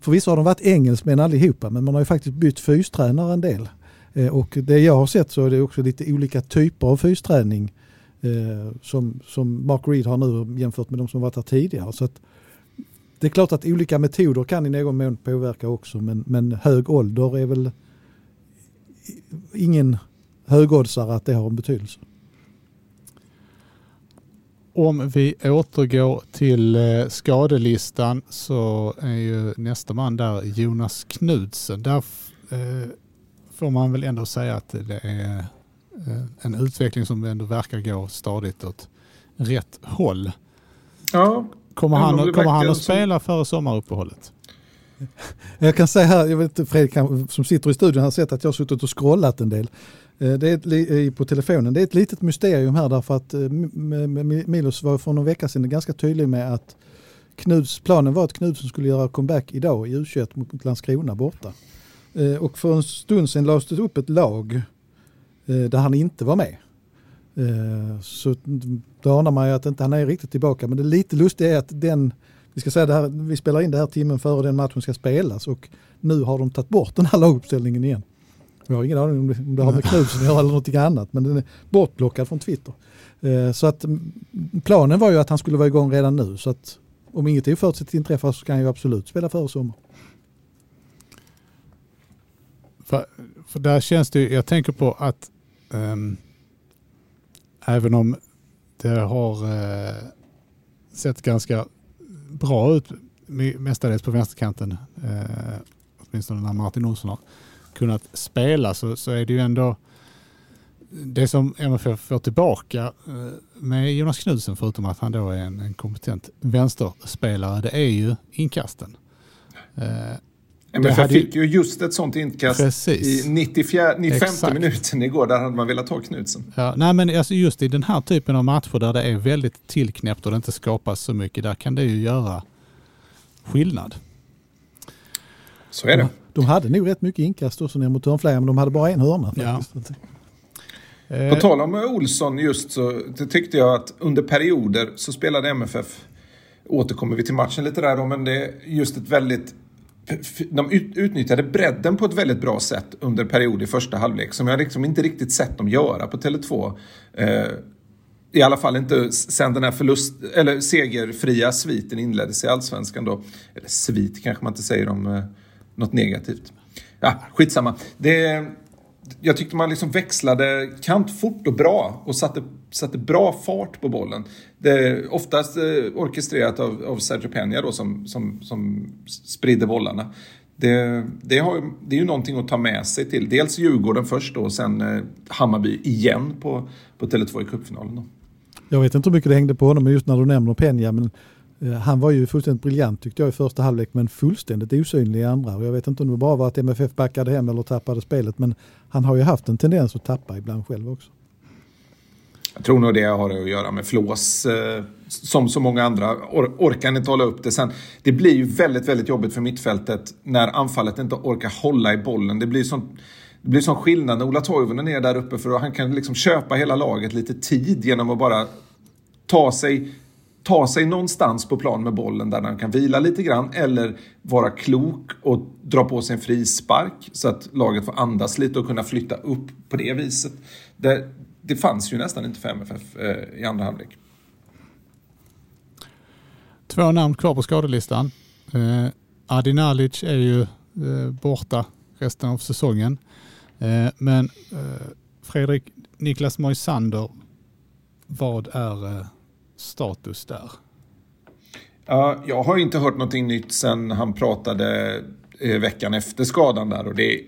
förvisso har de varit engelsmän allihopa, men man har ju faktiskt bytt fystränare en del. Eh, och det jag har sett så är det också lite olika typer av fysträning eh, som, som Mark Reed har nu jämfört med de som varit här tidigare. Så att det är klart att olika metoder kan i någon mån påverka också, men, men hög ålder är väl ingen högoddsare att det har en betydelse. Om vi återgår till eh, skadelistan så är ju nästa man där Jonas Knudsen. Där eh, får man väl ändå säga att det är eh, en utveckling som ändå verkar gå stadigt åt rätt håll. Ja, Kommer han, kommer han att som- spela före sommaruppehållet? Jag kan säga här, jag vet inte Fredrik som sitter i studion har sett att jag har suttit och scrollat en del Eh, det är ett, eh, på telefonen. Det är ett litet mysterium här därför att eh, Milos var för någon vecka sedan ganska tydlig med att Knuds, planen var att Knudsen skulle göra comeback idag i U21 mot Landskrona borta. Och för en stund sedan lades det upp ett lag där han inte var med. Så då anar man ju att inte han är riktigt tillbaka. Men det lite lustiga är att den, vi ska säga det här, vi spelar in det här timmen före den matchen ska spelas och nu har de tagit bort den här laguppställningen igen. Jag har ingen aning om det, om det har med Knudsen att göra eller någonting annat men den är bortblockad från Twitter. Eh, Så att mm, planen var ju att han skulle vara igång redan nu så att om inget oförutsett inträffar så kan han ju absolut spela före sommar. För, för där känns det ju, jag tänker på att um, även om det har uh, sett ganska bra ut mestadels på vänsterkanten, uh, åtminstone när Martin Olsson har kunnat spela så, så är det ju ändå det som MFF får tillbaka eh, med Jonas Knudsen förutom att han då är en, en kompetent vänsterspelare det är ju inkasten. Eh, MFF fick ju just ett sånt inkast Precis. i 94, 95 minuten igår. Där hade man velat ha Knutsen. Ja, nej men alltså just i den här typen av matcher där det är väldigt tillknäppt och det inte skapas så mycket, där kan det ju göra skillnad. Så är det. De hade nog rätt mycket inkast också ner mot hörnflaggan, men de hade bara en hörna faktiskt. Ja. På tal om Olsson just så tyckte jag att under perioder så spelade MFF, återkommer vi till matchen lite där då, men det är just ett väldigt de utnyttjade bredden på ett väldigt bra sätt under period i första halvlek som jag liksom inte riktigt sett dem göra på Tele2. Eh, I alla fall inte sen den här förlust, eller segerfria sviten inleddes i Allsvenskan då. Eller svit kanske man inte säger om eh, något negativt. Ja, skitsamma. Det, jag tyckte man liksom växlade kant fort och bra och satte, satte bra fart på bollen. Det är oftast eh, orkestrerat av, av Sergio Peña då som, som, som spridde bollarna. Det, det, har, det är ju någonting att ta med sig till. Dels Djurgården först då och sen eh, Hammarby igen på, på Tele2 i cupfinalen. Då. Jag vet inte hur mycket det hängde på honom just när du nämner Peña men Eh, han var ju fullständigt briljant tyckte jag i första halvlek men fullständigt osynlig i andra. Och jag vet inte om det bara var att MFF backade hem eller tappade spelet men han har ju haft en tendens att tappa ibland själv också. Jag tror nog det har att göra med flås. Eh, som så många andra or orkar inte hålla upp det. Sen, det blir ju väldigt, väldigt jobbigt för mittfältet när anfallet inte orkar hålla i bollen. Det blir sån, det blir sån skillnad när Ola Toivonen är där uppe för han kan liksom köpa hela laget lite tid genom att bara ta sig ta sig någonstans på plan med bollen där han kan vila lite grann eller vara klok och dra på sig en frispark så att laget får andas lite och kunna flytta upp på det viset. Det, det fanns ju nästan inte för MFF eh, i andra halvlek. Två namn kvar på skadelistan. Eh, Adi Nalic är ju eh, borta resten av säsongen. Eh, men eh, Fredrik Niklas Moisander, vad är eh, status där? Ja, jag har inte hört någonting nytt sen han pratade eh, veckan efter skadan där och det,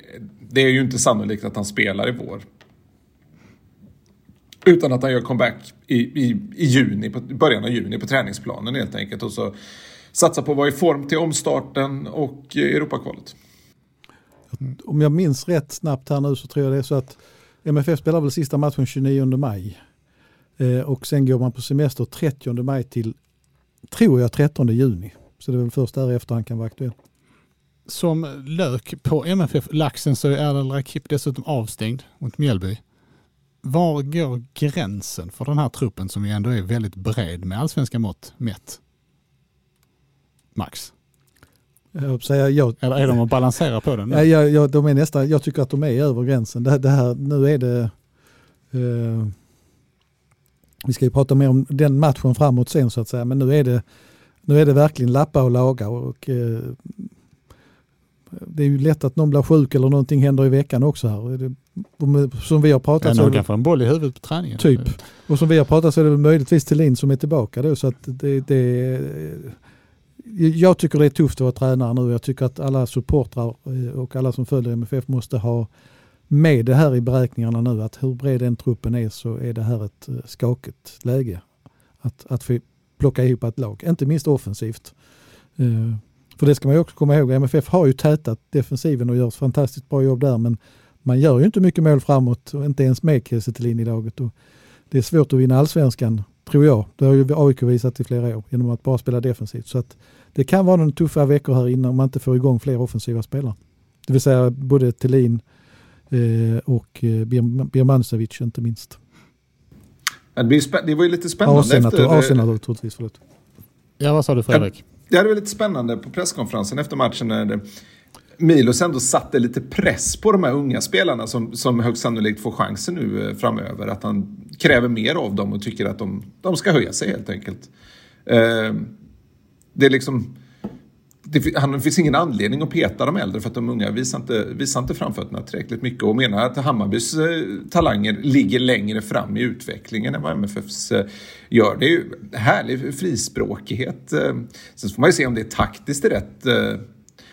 det är ju inte sannolikt att han spelar i vår. Utan att han gör comeback i, i, i juni, på, början av juni på träningsplanen helt enkelt. Och så satsa på att vara i form till omstarten och Europakvalet. Om jag minns rätt snabbt här nu så tror jag det är så att MFF spelar väl sista matchen 29 maj. Eh, och sen går man på semester 30 maj till, tror jag, 13 juni. Så det är väl först därefter han kan vara aktuell. Som lök på MFF-laxen så är Erdal Rakip dessutom avstängd mot Mjällby. Var går gränsen för den här truppen som ju ändå är väldigt bred med allsvenska mått mätt? Max? Jag säga, jag, Eller är de att balansera på den? Ja, jag, jag, de är nästan, jag tycker att de är över gränsen. Det, det här, nu är det... Eh, vi ska ju prata mer om den matchen framåt sen så att säga, men nu är det, nu är det verkligen lappa och laga. Och, eh, det är ju lätt att någon blir sjuk eller någonting händer i veckan också här. Det, som vi har pratat ja, någon kan en boll i huvudet på träningen. Typ. Och som vi har pratat så är det möjligtvis Thelin som är tillbaka då. Så att det, det, jag tycker det är tufft att vara tränare nu. Jag tycker att alla supportrar eh, och alla som följer MFF måste ha med det här i beräkningarna nu att hur bred den truppen är så är det här ett eh, skakigt läge. Att, att få plocka ihop ett lag, inte minst offensivt. Uh, för det ska man ju också komma ihåg, MFF har ju tätat defensiven och gör ett fantastiskt bra jobb där men man gör ju inte mycket mål framåt och inte ens med Kiese i laget. Och det är svårt att vinna allsvenskan, tror jag. Det har ju AIK visat i flera år genom att bara spela defensivt. Så att det kan vara några tuffa veckor här innan man inte får igång fler offensiva spelare. Det vill säga både Thelin, Eh, och eh, Birmancevic inte minst. Det, var ju lite spännande. Arsenal, efter, Arsenal naturligtvis, förlåt. Ja, vad sa du Fredrik? Det var lite spännande på presskonferensen efter matchen när det, Milos ändå satte lite press på de här unga spelarna som, som högst sannolikt får chansen nu eh, framöver. Att han kräver mer av dem och tycker att de, de ska höja sig helt enkelt. Eh, det är liksom det, han, det finns ingen anledning att peta de äldre för att de unga visar inte, visar inte framfötterna tillräckligt mycket och menar att Hammarbys eh, talanger ligger längre fram i utvecklingen än vad MFFs eh, gör. Det är ju härlig frispråkighet. Eh, sen får man ju se om det är taktiskt rätt. Eh,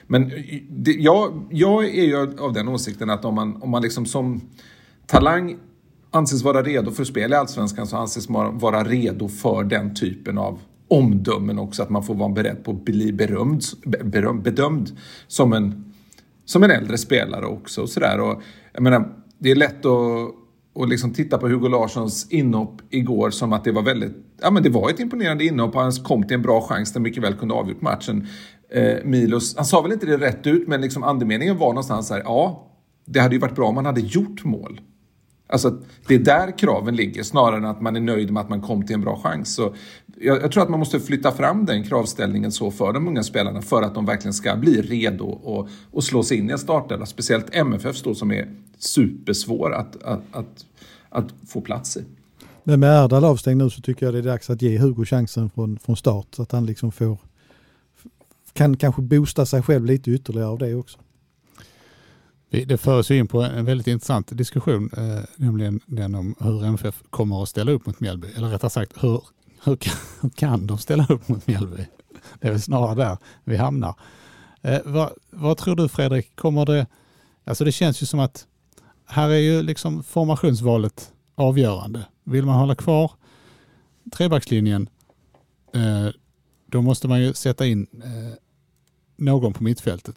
men eh, det, jag, jag är ju av den åsikten att om man, om man liksom som talang anses vara redo för spel i Allsvenskan så anses man vara redo för den typen av omdömen också, att man får vara beredd på att bli berömd, berömd bedömd som en som en äldre spelare också. Och så där. Och, jag menar, det är lätt att och liksom titta på Hugo Larssons inhopp igår som att det var väldigt, ja men det var ett imponerande inhopp och han kom till en bra chans där mycket väl kunde avgjort matchen. Eh, Milos, han sa väl inte det rätt ut men liksom andemeningen var någonstans här, ja det hade ju varit bra om man hade gjort mål. Alltså det är där kraven ligger snarare än att man är nöjd med att man kom till en bra chans. Så jag, jag, tror att man måste flytta fram den kravställningen så för de unga spelarna för att de verkligen ska bli redo och, och slå sig in i en startelva. Speciellt MFF då som är supersvår att, att, att, att få plats i. Men med Erdal avstängd nu så tycker jag det är dags att ge Hugo chansen från, från start så att han liksom får kan kanske boosta sig själv lite ytterligare av det också. Det för oss in på en väldigt intressant diskussion, eh, nämligen den om hur MFF kommer att ställa upp mot Mjällby. Eller rättare sagt, hur, hur, kan, hur kan de ställa upp mot Mjällby? Det är väl snarare där vi hamnar. Eh, vad, vad, tror du Fredrik, kommer det... Alltså det känns ju som att här är ju liksom formationsvalet avgörande. Vill man hålla kvar trebackslinjen, eh, då måste man ju sätta in eh, någon på mittfältet.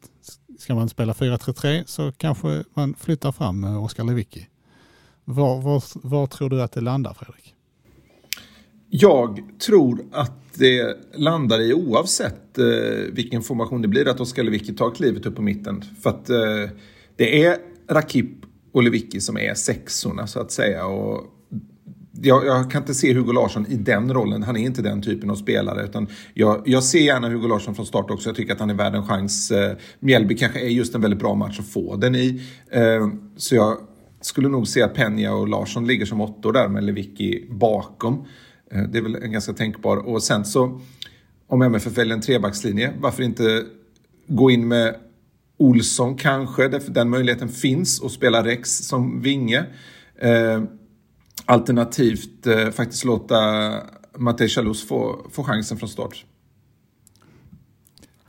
Ska man spela 4-3-3 så kanske man flyttar fram eh, Oskar Lewicki. Var, var, var tror du att det landar Fredrik? Jag tror att det landar i oavsett eh, vilken formation det blir att Oskar Lewicki tar klivet upp på mitten. För att eh, det är Rakip och Lewicki som är sexorna så att säga. Och jag, jag, kan inte se Hugo Larsson i den rollen. Han är inte den typen av spelare. Utan jag, jag ser gärna Hugo Larsson från start också. Jag tycker att han är värd en chans. Eh, Mjällby kanske är just en väldigt bra match att få den i. Eh, så jag skulle nog se att Penja och Larsson ligger som åttor där med Lewicki bakom. Eh, det är väl en ganska tänkbar. Och sen så om MFF väljer en trebackslinje, varför inte gå in med Olsson kanske, den möjligheten finns, och spela Rex som vinge. Eh, alternativt eh, faktiskt låta Matej Chalus få, få chansen från start.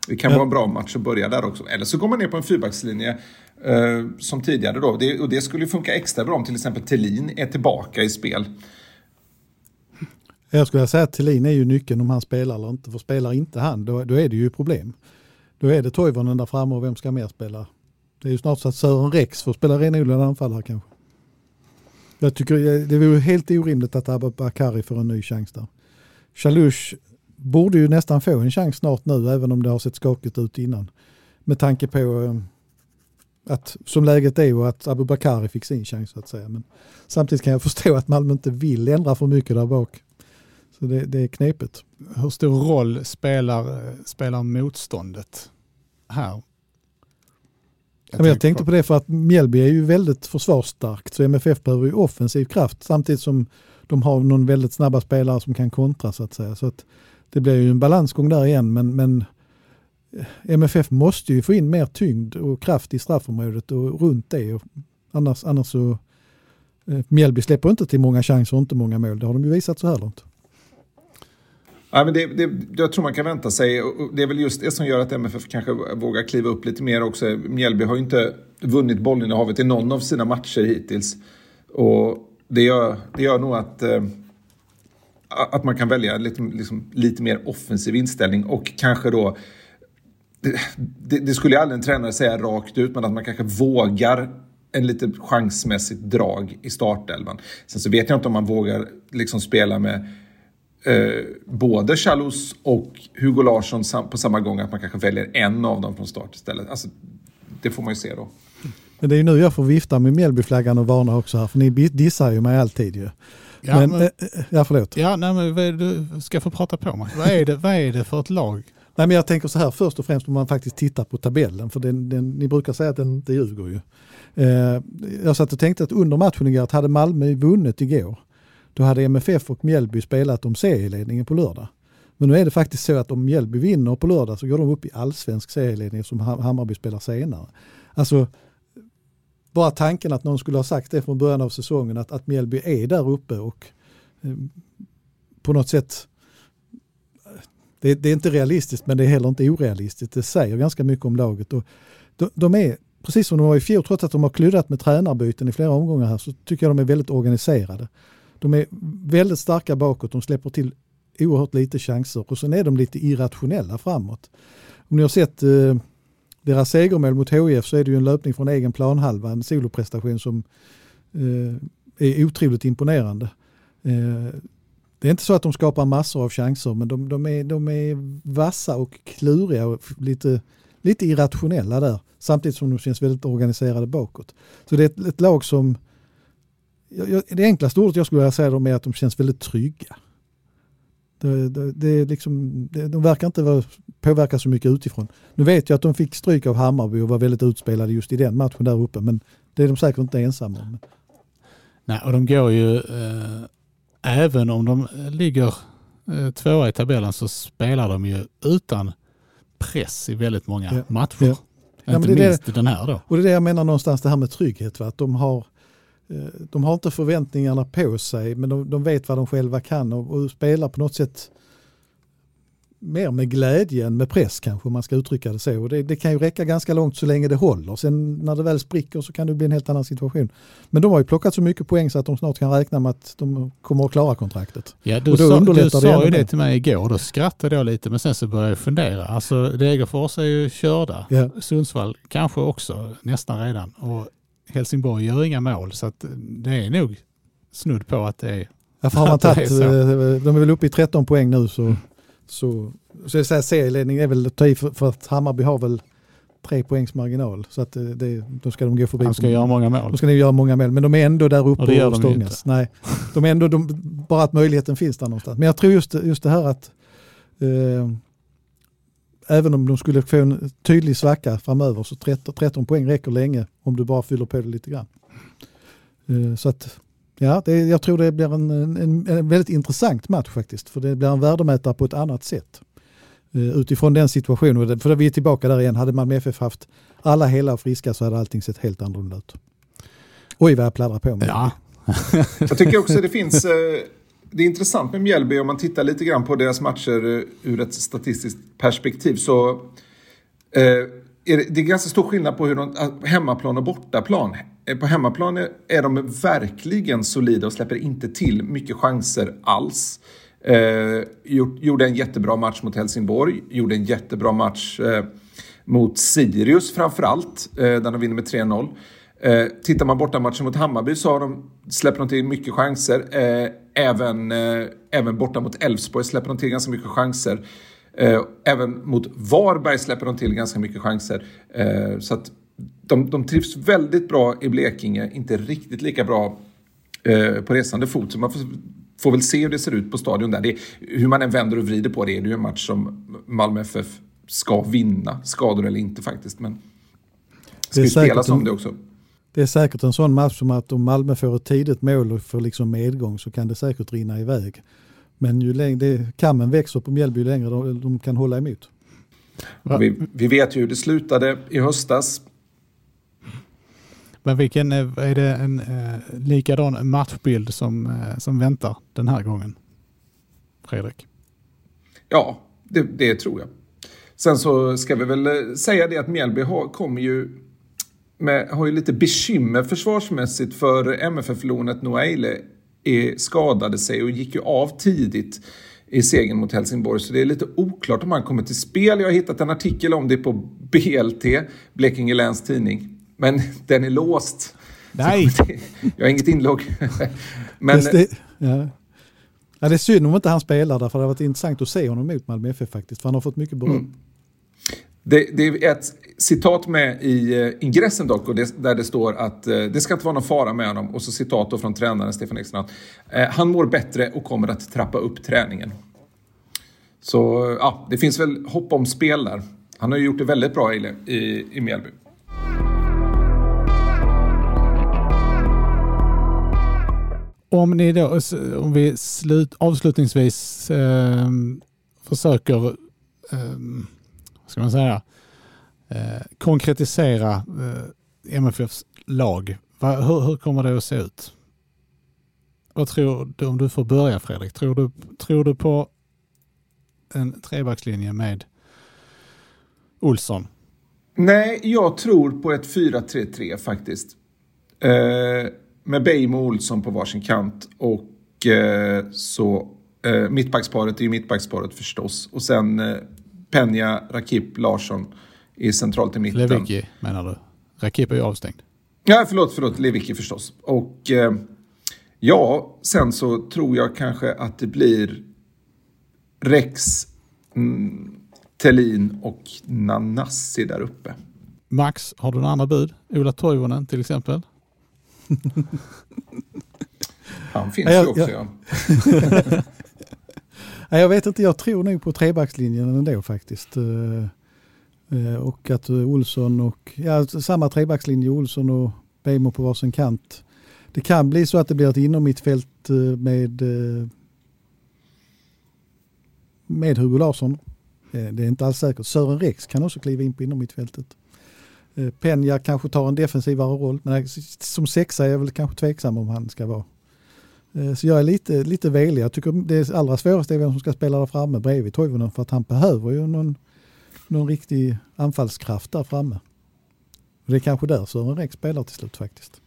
Det kan ja. vara en bra match att börja där också. Eller så går man ner på en fyrbackslinje eh, som tidigare då. Det, och det skulle funka extra bra om till exempel Tellin är tillbaka i spel. Jag skulle säga att Thelin är ju nyckeln om han spelar eller inte. För spelar inte han, då, då är det ju problem. Då är det Toivonen där framme och vem ska mer spela? Det är ju snart så att Sören Rex får spela renodlad anfallare kanske. Jag tycker det vore helt orimligt att Abubakari får en ny chans där. Chalush borde ju nästan få en chans snart nu, även om det har sett skakigt ut innan. Med tanke på eh, att som läget är och att Abubakari fick sin chans så att säga. Men samtidigt kan jag förstå att Malmö inte vill ändra för mycket där bak. Så det, det är knepigt. Hur stor roll spelar, spelar motståndet här? Jag, jag tänkte på det för att Mjällby är ju väldigt försvarsstarkt så MFF behöver ju offensiv kraft samtidigt som de har någon väldigt snabba spelare som kan kontra så att säga. Så att det blir ju en balansgång där igen men, men eh, MFF måste ju få in mer tyngd och kraft i straffområdet och runt det. Och annars, annars så eh, Mjällby släpper inte till många chanser och inte många mål. Det har de ju visat så här långt. Ja, men det, det, jag tror man kan vänta sig. Det är väl just det som gör att MFF kanske vågar kliva upp lite mer också. Mjällby har ju inte vunnit bollinnehavet i någon av sina matcher hittills. Och det gör, det gör nog att, eh, att man kan välja lite, liksom, lite mer offensiv inställning och kanske då det, det, skulle aldrig en tränare säga rakt ut, men att man kanske vågar en lite chansmässigt drag i startelvan. Sen så vet jag inte om man vågar liksom spela med eh, både Chalus och Hugo Larsson på samma gång, att man kanske väljer en av dem från start istället. Alltså, det får man ju se då. Men det är ju nu jag får vifta med Mjällbyflaggan och varna också här, för ni dissar ju mig alltid ju. Ja, men, men, äh, ja förlåt. Ja, nej, men du ska få prata på mig. Vad är det, vad är det för ett lag? Nej, men jag tänker så här först och främst om man faktiskt tittar på tabellen, för den, den, ni brukar säga att den inte ljuger ju. Eh, jag satt och tänkte att under matchen igår, att hade Malmö vunnit igår, då hade MFF och Mjällby spelat om serieledningen på lördag. Men nu är det faktiskt så att om Mjällby vinner på lördag så går de upp i allsvensk serieledning som Hammarby spelar senare. Alltså, bara tanken att någon skulle ha sagt det från början av säsongen att, att Mjällby är där uppe och eh, på något sätt det, det, är inte realistiskt men det är heller inte orealistiskt. Det säger ganska mycket om laget. Och de, de är, precis som de var i fjol, trots att de har kluddat med tränarbyten i flera omgångar här, så tycker jag de är väldigt organiserade. De är väldigt starka bakåt, de släpper till oerhört lite chanser och sen är de lite irrationella framåt. Om ni har sett, eh, deras segermål mot HIF så är det ju en löpning från egen planhalva, en soloprestation som eh, är otroligt imponerande. Eh, det är inte så att de skapar massor av chanser men de, de, är, de är vassa och kluriga och lite, lite irrationella där. Samtidigt som de känns väldigt organiserade bakåt. Så det är ett, ett lag som, jag, det enklaste ordet jag skulle vilja säga dem är att de känns väldigt trygga. Det, det, det är liksom, det, de verkar inte vara, påverka så mycket utifrån. Nu vet jag att de fick stryk av Hammarby och var väldigt utspelade just i den matchen där uppe men det är de säkert inte ensamma om. Nej, och de går ju, eh, även om de ligger eh, tvåa i tabellen så spelar de ju utan press i väldigt många Ja. matcher. Ja. Ja, Inte är minst den här då. Och det är det jag menar någonstans det här med trygghet. Va? Att de, har, de har inte förväntningarna på sig men de, de vet vad de själva kan och, och spelar på något sätt mer med glädje än med press kanske om man ska uttrycka det så. Och det, det kan ju räcka ganska långt så länge det håller. Sen när det väl spricker så kan det bli en helt annan situation. Men de har ju plockat så mycket poäng så att de snart kan räkna med att de kommer att klara kontraktet. Ja, du Och då sa, du det sa ju mer. det till mig igår, då skrattade jag lite men sen så började jag fundera. Alltså Degerfors är ju körda. Ja. Sundsvall kanske också nästan redan. Och Helsingborg gör inga mål så att det är nog snudd på att det är Därför har man <laughs> tagit, eh, de är väl uppe i 13 poäng nu så, så, så jag säger serieledning är väl att ta i för, för att Hammarby har väl tre poängs marginal. Så att eh, det, då ska de gå förbi. han ska göra många mål. De ska nog göra många mål, men de är ändå där uppe Och det gör och, de stångas. Nej, de är ändå, de, bara att möjligheten finns där någonstans. Men jag tror just, just det här att eh, även om de skulle få en tydlig svacka framöver så 13, 13 poäng räcker länge om du bara fyller på det lite grann. Eh, så att, ja, det, jag tror det blir en, en, en väldigt intressant match faktiskt. För det blir en värdemätare på ett annat sätt. Eh, utifrån den situationen, för vi är tillbaka där igen. Hade man med FF haft alla hela och friska så hade allting sett helt annorlunda ut. Oj vad jag pladdrar på med. Ja, Jag tycker också det finns... Eh, det är intressant med Mjällby om man tittar lite grann på deras matcher eh, ur ett statistiskt perspektiv. Så eh, är det, det är ganska stor skillnad på hur de, eh, hemmaplan och bortaplan. Eh, på hemmaplan är, är de verkligen solida och släpper inte till mycket chanser alls. Eh, gjort, gjorde en jättebra match mot Helsingborg, gjorde en jättebra match eh, mot Sirius framförallt, eh, där de vinner med 3-0. Eh, tittar man borta matchen mot Hammarby så har de, släpper de till mycket chanser. Även, eh, även borta mot Elfsborg släpper de till ganska mycket chanser. Eh, även mot Varberg släpper de till ganska mycket chanser. Eh, så att de, de trivs väldigt bra i Blekinge, inte riktigt lika bra på resande fot. Så man får, får väl se hur det ser ut på stadion där. Det, hur man än vänder och vrider på det är det ju en match som Malmö FF ska vinna, skador eller inte faktiskt. Men ska Det är ju spelas om det också. Det är säkert en sån match som att om Malmö får ett tidigt mål och får liksom medgång så kan det säkert rinna iväg. Men ju längre kammen växer på Mjällby ju längre de, de kan hålla emot. Vi, vi vet ju hur det slutade i höstas. men vilken, eh, är det en eh, likadan matchbild som, eh, som väntar den här gången? Fredrik? Ja, det, det tror jag. Sen så ska vi väl eh, säga det att Mjällby har, kommer ju med, har ju lite bekymmer försvarsmässigt för MFF-lånet Noaile är, skadade sig och gick ju av tidigt i segern mot Helsingborg. Så det är lite oklart om han kommer till spel. Jag har hittat en artikel om det på BLT, Blekinge Läns Tidning. Men <laughs> den är låst. Nej! <laughs> Jag har inget inlogg. <laughs> Men det, det, ja. Ja, det är synd om inte han spelar där för det har varit intressant att se honom mot Malmö FF faktiskt. För han har fått mycket beröm. Mm. Det, det är ett citat med i eh, ingressen dock, och det, där det står att eh, det ska inte vara någon fara med honom. Och så citat då från tränaren Stefan Ekstrand. Eh, han mår bättre och kommer att trappa upp träningen. Så eh, ja, det finns väl hopp om spel där. Han har ju gjort det väldigt bra i, i, i Mjällby. Om ni då, om vi slut, avslutningsvis eh, försöker, eh, vad ska man säga, eh, Eh, konkretisera eh, MFFs lag. Va, hur, hur kommer det att se ut? Vad tror du, om du får börja Fredrik, tror du, tror du på en trebackslinje med Olsson? Nej, jag tror på ett 4-3-3 faktiskt. Eh, med Beijmo och Olsson på varsin kant. Och eh, så eh, mittbacksparet är ju mittbacksparet förstås. Och sen eh, Penja, Rakip, Larsson är centralt i mitten. Lewicki menar du? Rakip är ju avstängd. Ja, förlåt, förlåt, Lewicki förstås. Och eh, ja, sen så tror jag kanske att det blir Rex, mm, Tellin och Nanassi där uppe. Max, har du några andra bud? Ola Toivonen till exempel? Han finns Ja, ju också, ja. ja. <laughs> Jag vet inte, jag tror nog på trebackslinjen ändå faktiskt. Eh, och att eh, Olsson och, ja samma trebackslinje, Olsson och Bejmo på varsin kant. Det kan bli så att det blir ett innermittfält eh, med, med Hugo Larsson. Det är inte alls säkert. Sören Rex kan också kliva in på innermittfältet. Penja kanske tar en defensivare roll, men som sexa är jag väl kanske tveksam om han ska vara. Så jag är lite, lite velig. Jag tycker det allra svåraste är vem som ska spela där framme bredvid Toivonen för att han behöver ju någon, någon riktig anfallskraft där framme. Det är kanske där Sören Rex spelar till slut faktiskt.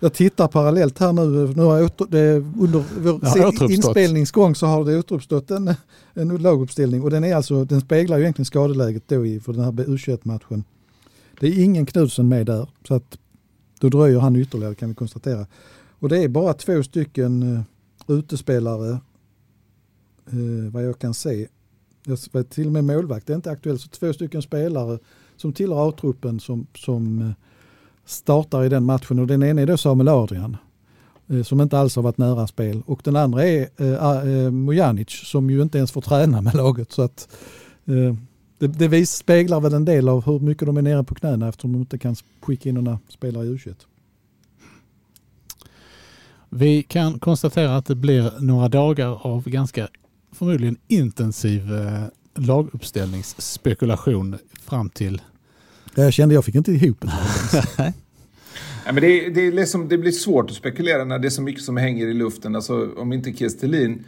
Jag tittar parallellt här nu. nu har åter, det, under vår inspelningsgång så har det återuppstått en, en laguppställning och den, är alltså, den speglar ju egentligen skadeläget då i, för den här U21-matchen. Det är ingen Knudsen med där så att då dröjer han ytterligare kan vi konstatera. Och det är bara två stycken uh, utespelare eh, vad jag kan se. Jag, var till och med målvakt det är inte aktuellt. Så två stycken spelare som tillhör A-truppen som, som eh, startar i den matchen. Och den ena är då Samuel Adrian eh, som inte alls har varit nära spel. Och den andra är eh, eh, Mojanic som ju inte ens får träna med laget. Så att, eh, det, det vis, speglar väl en del av hur mycket de är nere på knäna eftersom de inte kan skicka in några spelare i U21. Vi kan konstatera att det blir några dagar av ganska förmodligen intensiv eh, laguppställningsspekulation fram till... Jag kände jag fick inte ihop det. Ja, men det, det, är liksom, det blir svårt att spekulera när det är så mycket som hänger i luften. Alltså, om inte Kestelin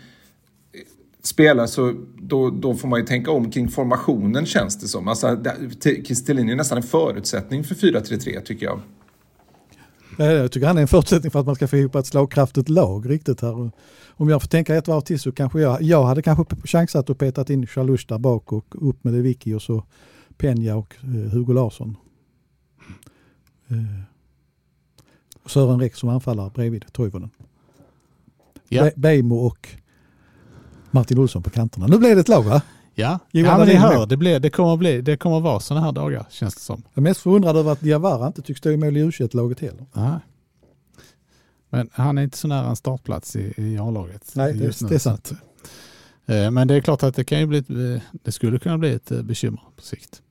spelar så då, då får man ju tänka om kring formationen känns det som. Alltså, Kestelin är nästan en förutsättning för 4-3-3 tycker jag. Nej, Jag tycker han är en förutsättning för att man ska få ihop ett slagkraftigt lag riktigt här. Om jag får tänka ett varv till så kanske jag, jag hade kanske chansat och petat in Chalush där bak och upp med Lewicki och så Penja och eh, Hugo Larsson. Eh, Sören Rex som anfallare bredvid Toivonen. Ja. Be- Beijmo och Martin Olsson på kanterna. Nu blev det ett lag va? Ja, Johan ja men ni hör, det, blir, det, kommer bli, det kommer vara sådana här dagar känns det som. Jag är mest förundrad över att Diawara inte tycks stå i mål i U21-laget heller. Nej. Men han är inte så nära en startplats i, i A-laget. Nej, det, just nu, det är sant. att, eh, Men det är klart att det kan ju bli ett, eh, det skulle kunna bli ett eh, bekymmer på sikt.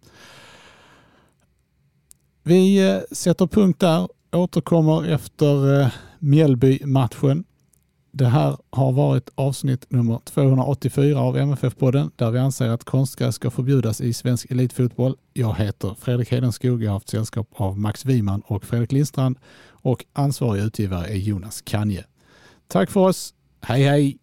Vi sätter punkt där, återkommer efter Mjällby-matchen. Det här har varit avsnitt nummer 284 av MFF-podden där vi anser att konstgräs ska förbjudas i svensk elitfotboll. Jag heter Fredrik Hedenskog, jag har haft sällskap av Max Wiman och Fredrik Lindstrand och ansvarig utgivare är Jonas Kanje. Tack för oss, hej hej!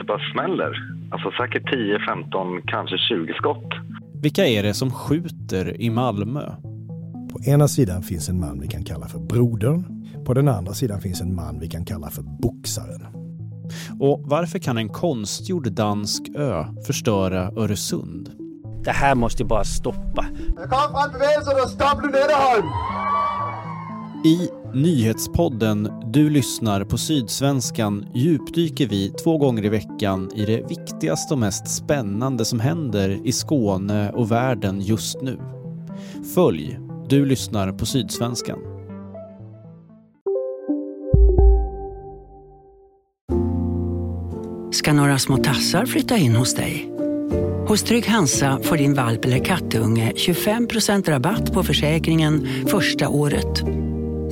det bara smäller. Alltså säkert 10, 15, kanske 20 skott. Vilka är det som skjuter i Malmö? På ena sidan finns en man vi kan kalla för brodern. På den andra sidan finns en man vi kan kalla för boxaren. Och varför kan en konstgjord dansk ö förstöra Öresund? Det här måste ju bara stoppa. I nyhetspodden Du lyssnar på Sydsvenskan djupdyker vi två gånger i veckan i det viktigaste och mest spännande som händer i Skåne och världen just nu. Följ Du lyssnar på Sydsvenskan. ska några små tassar flytta in hos dig. Hos Trygg Hansa får din valp eller kattunge 25% rabatt på försäkringen första året.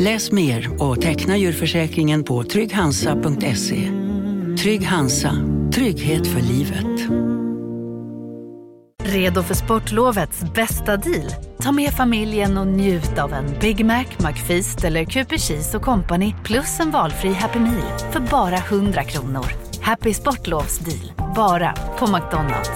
Läs mer och teckna djurförsäkringen på trygghansa.se. Trygg Hansa, trygghet för livet. Redo för sportlovets bästa deal? Ta med familjen och njut av en Big Mac, McFeast eller Cooper Cheese och Company plus en valfri Happy Meal för bara 100 kronor. Happy Sportlovs deal, bara på McDonalds.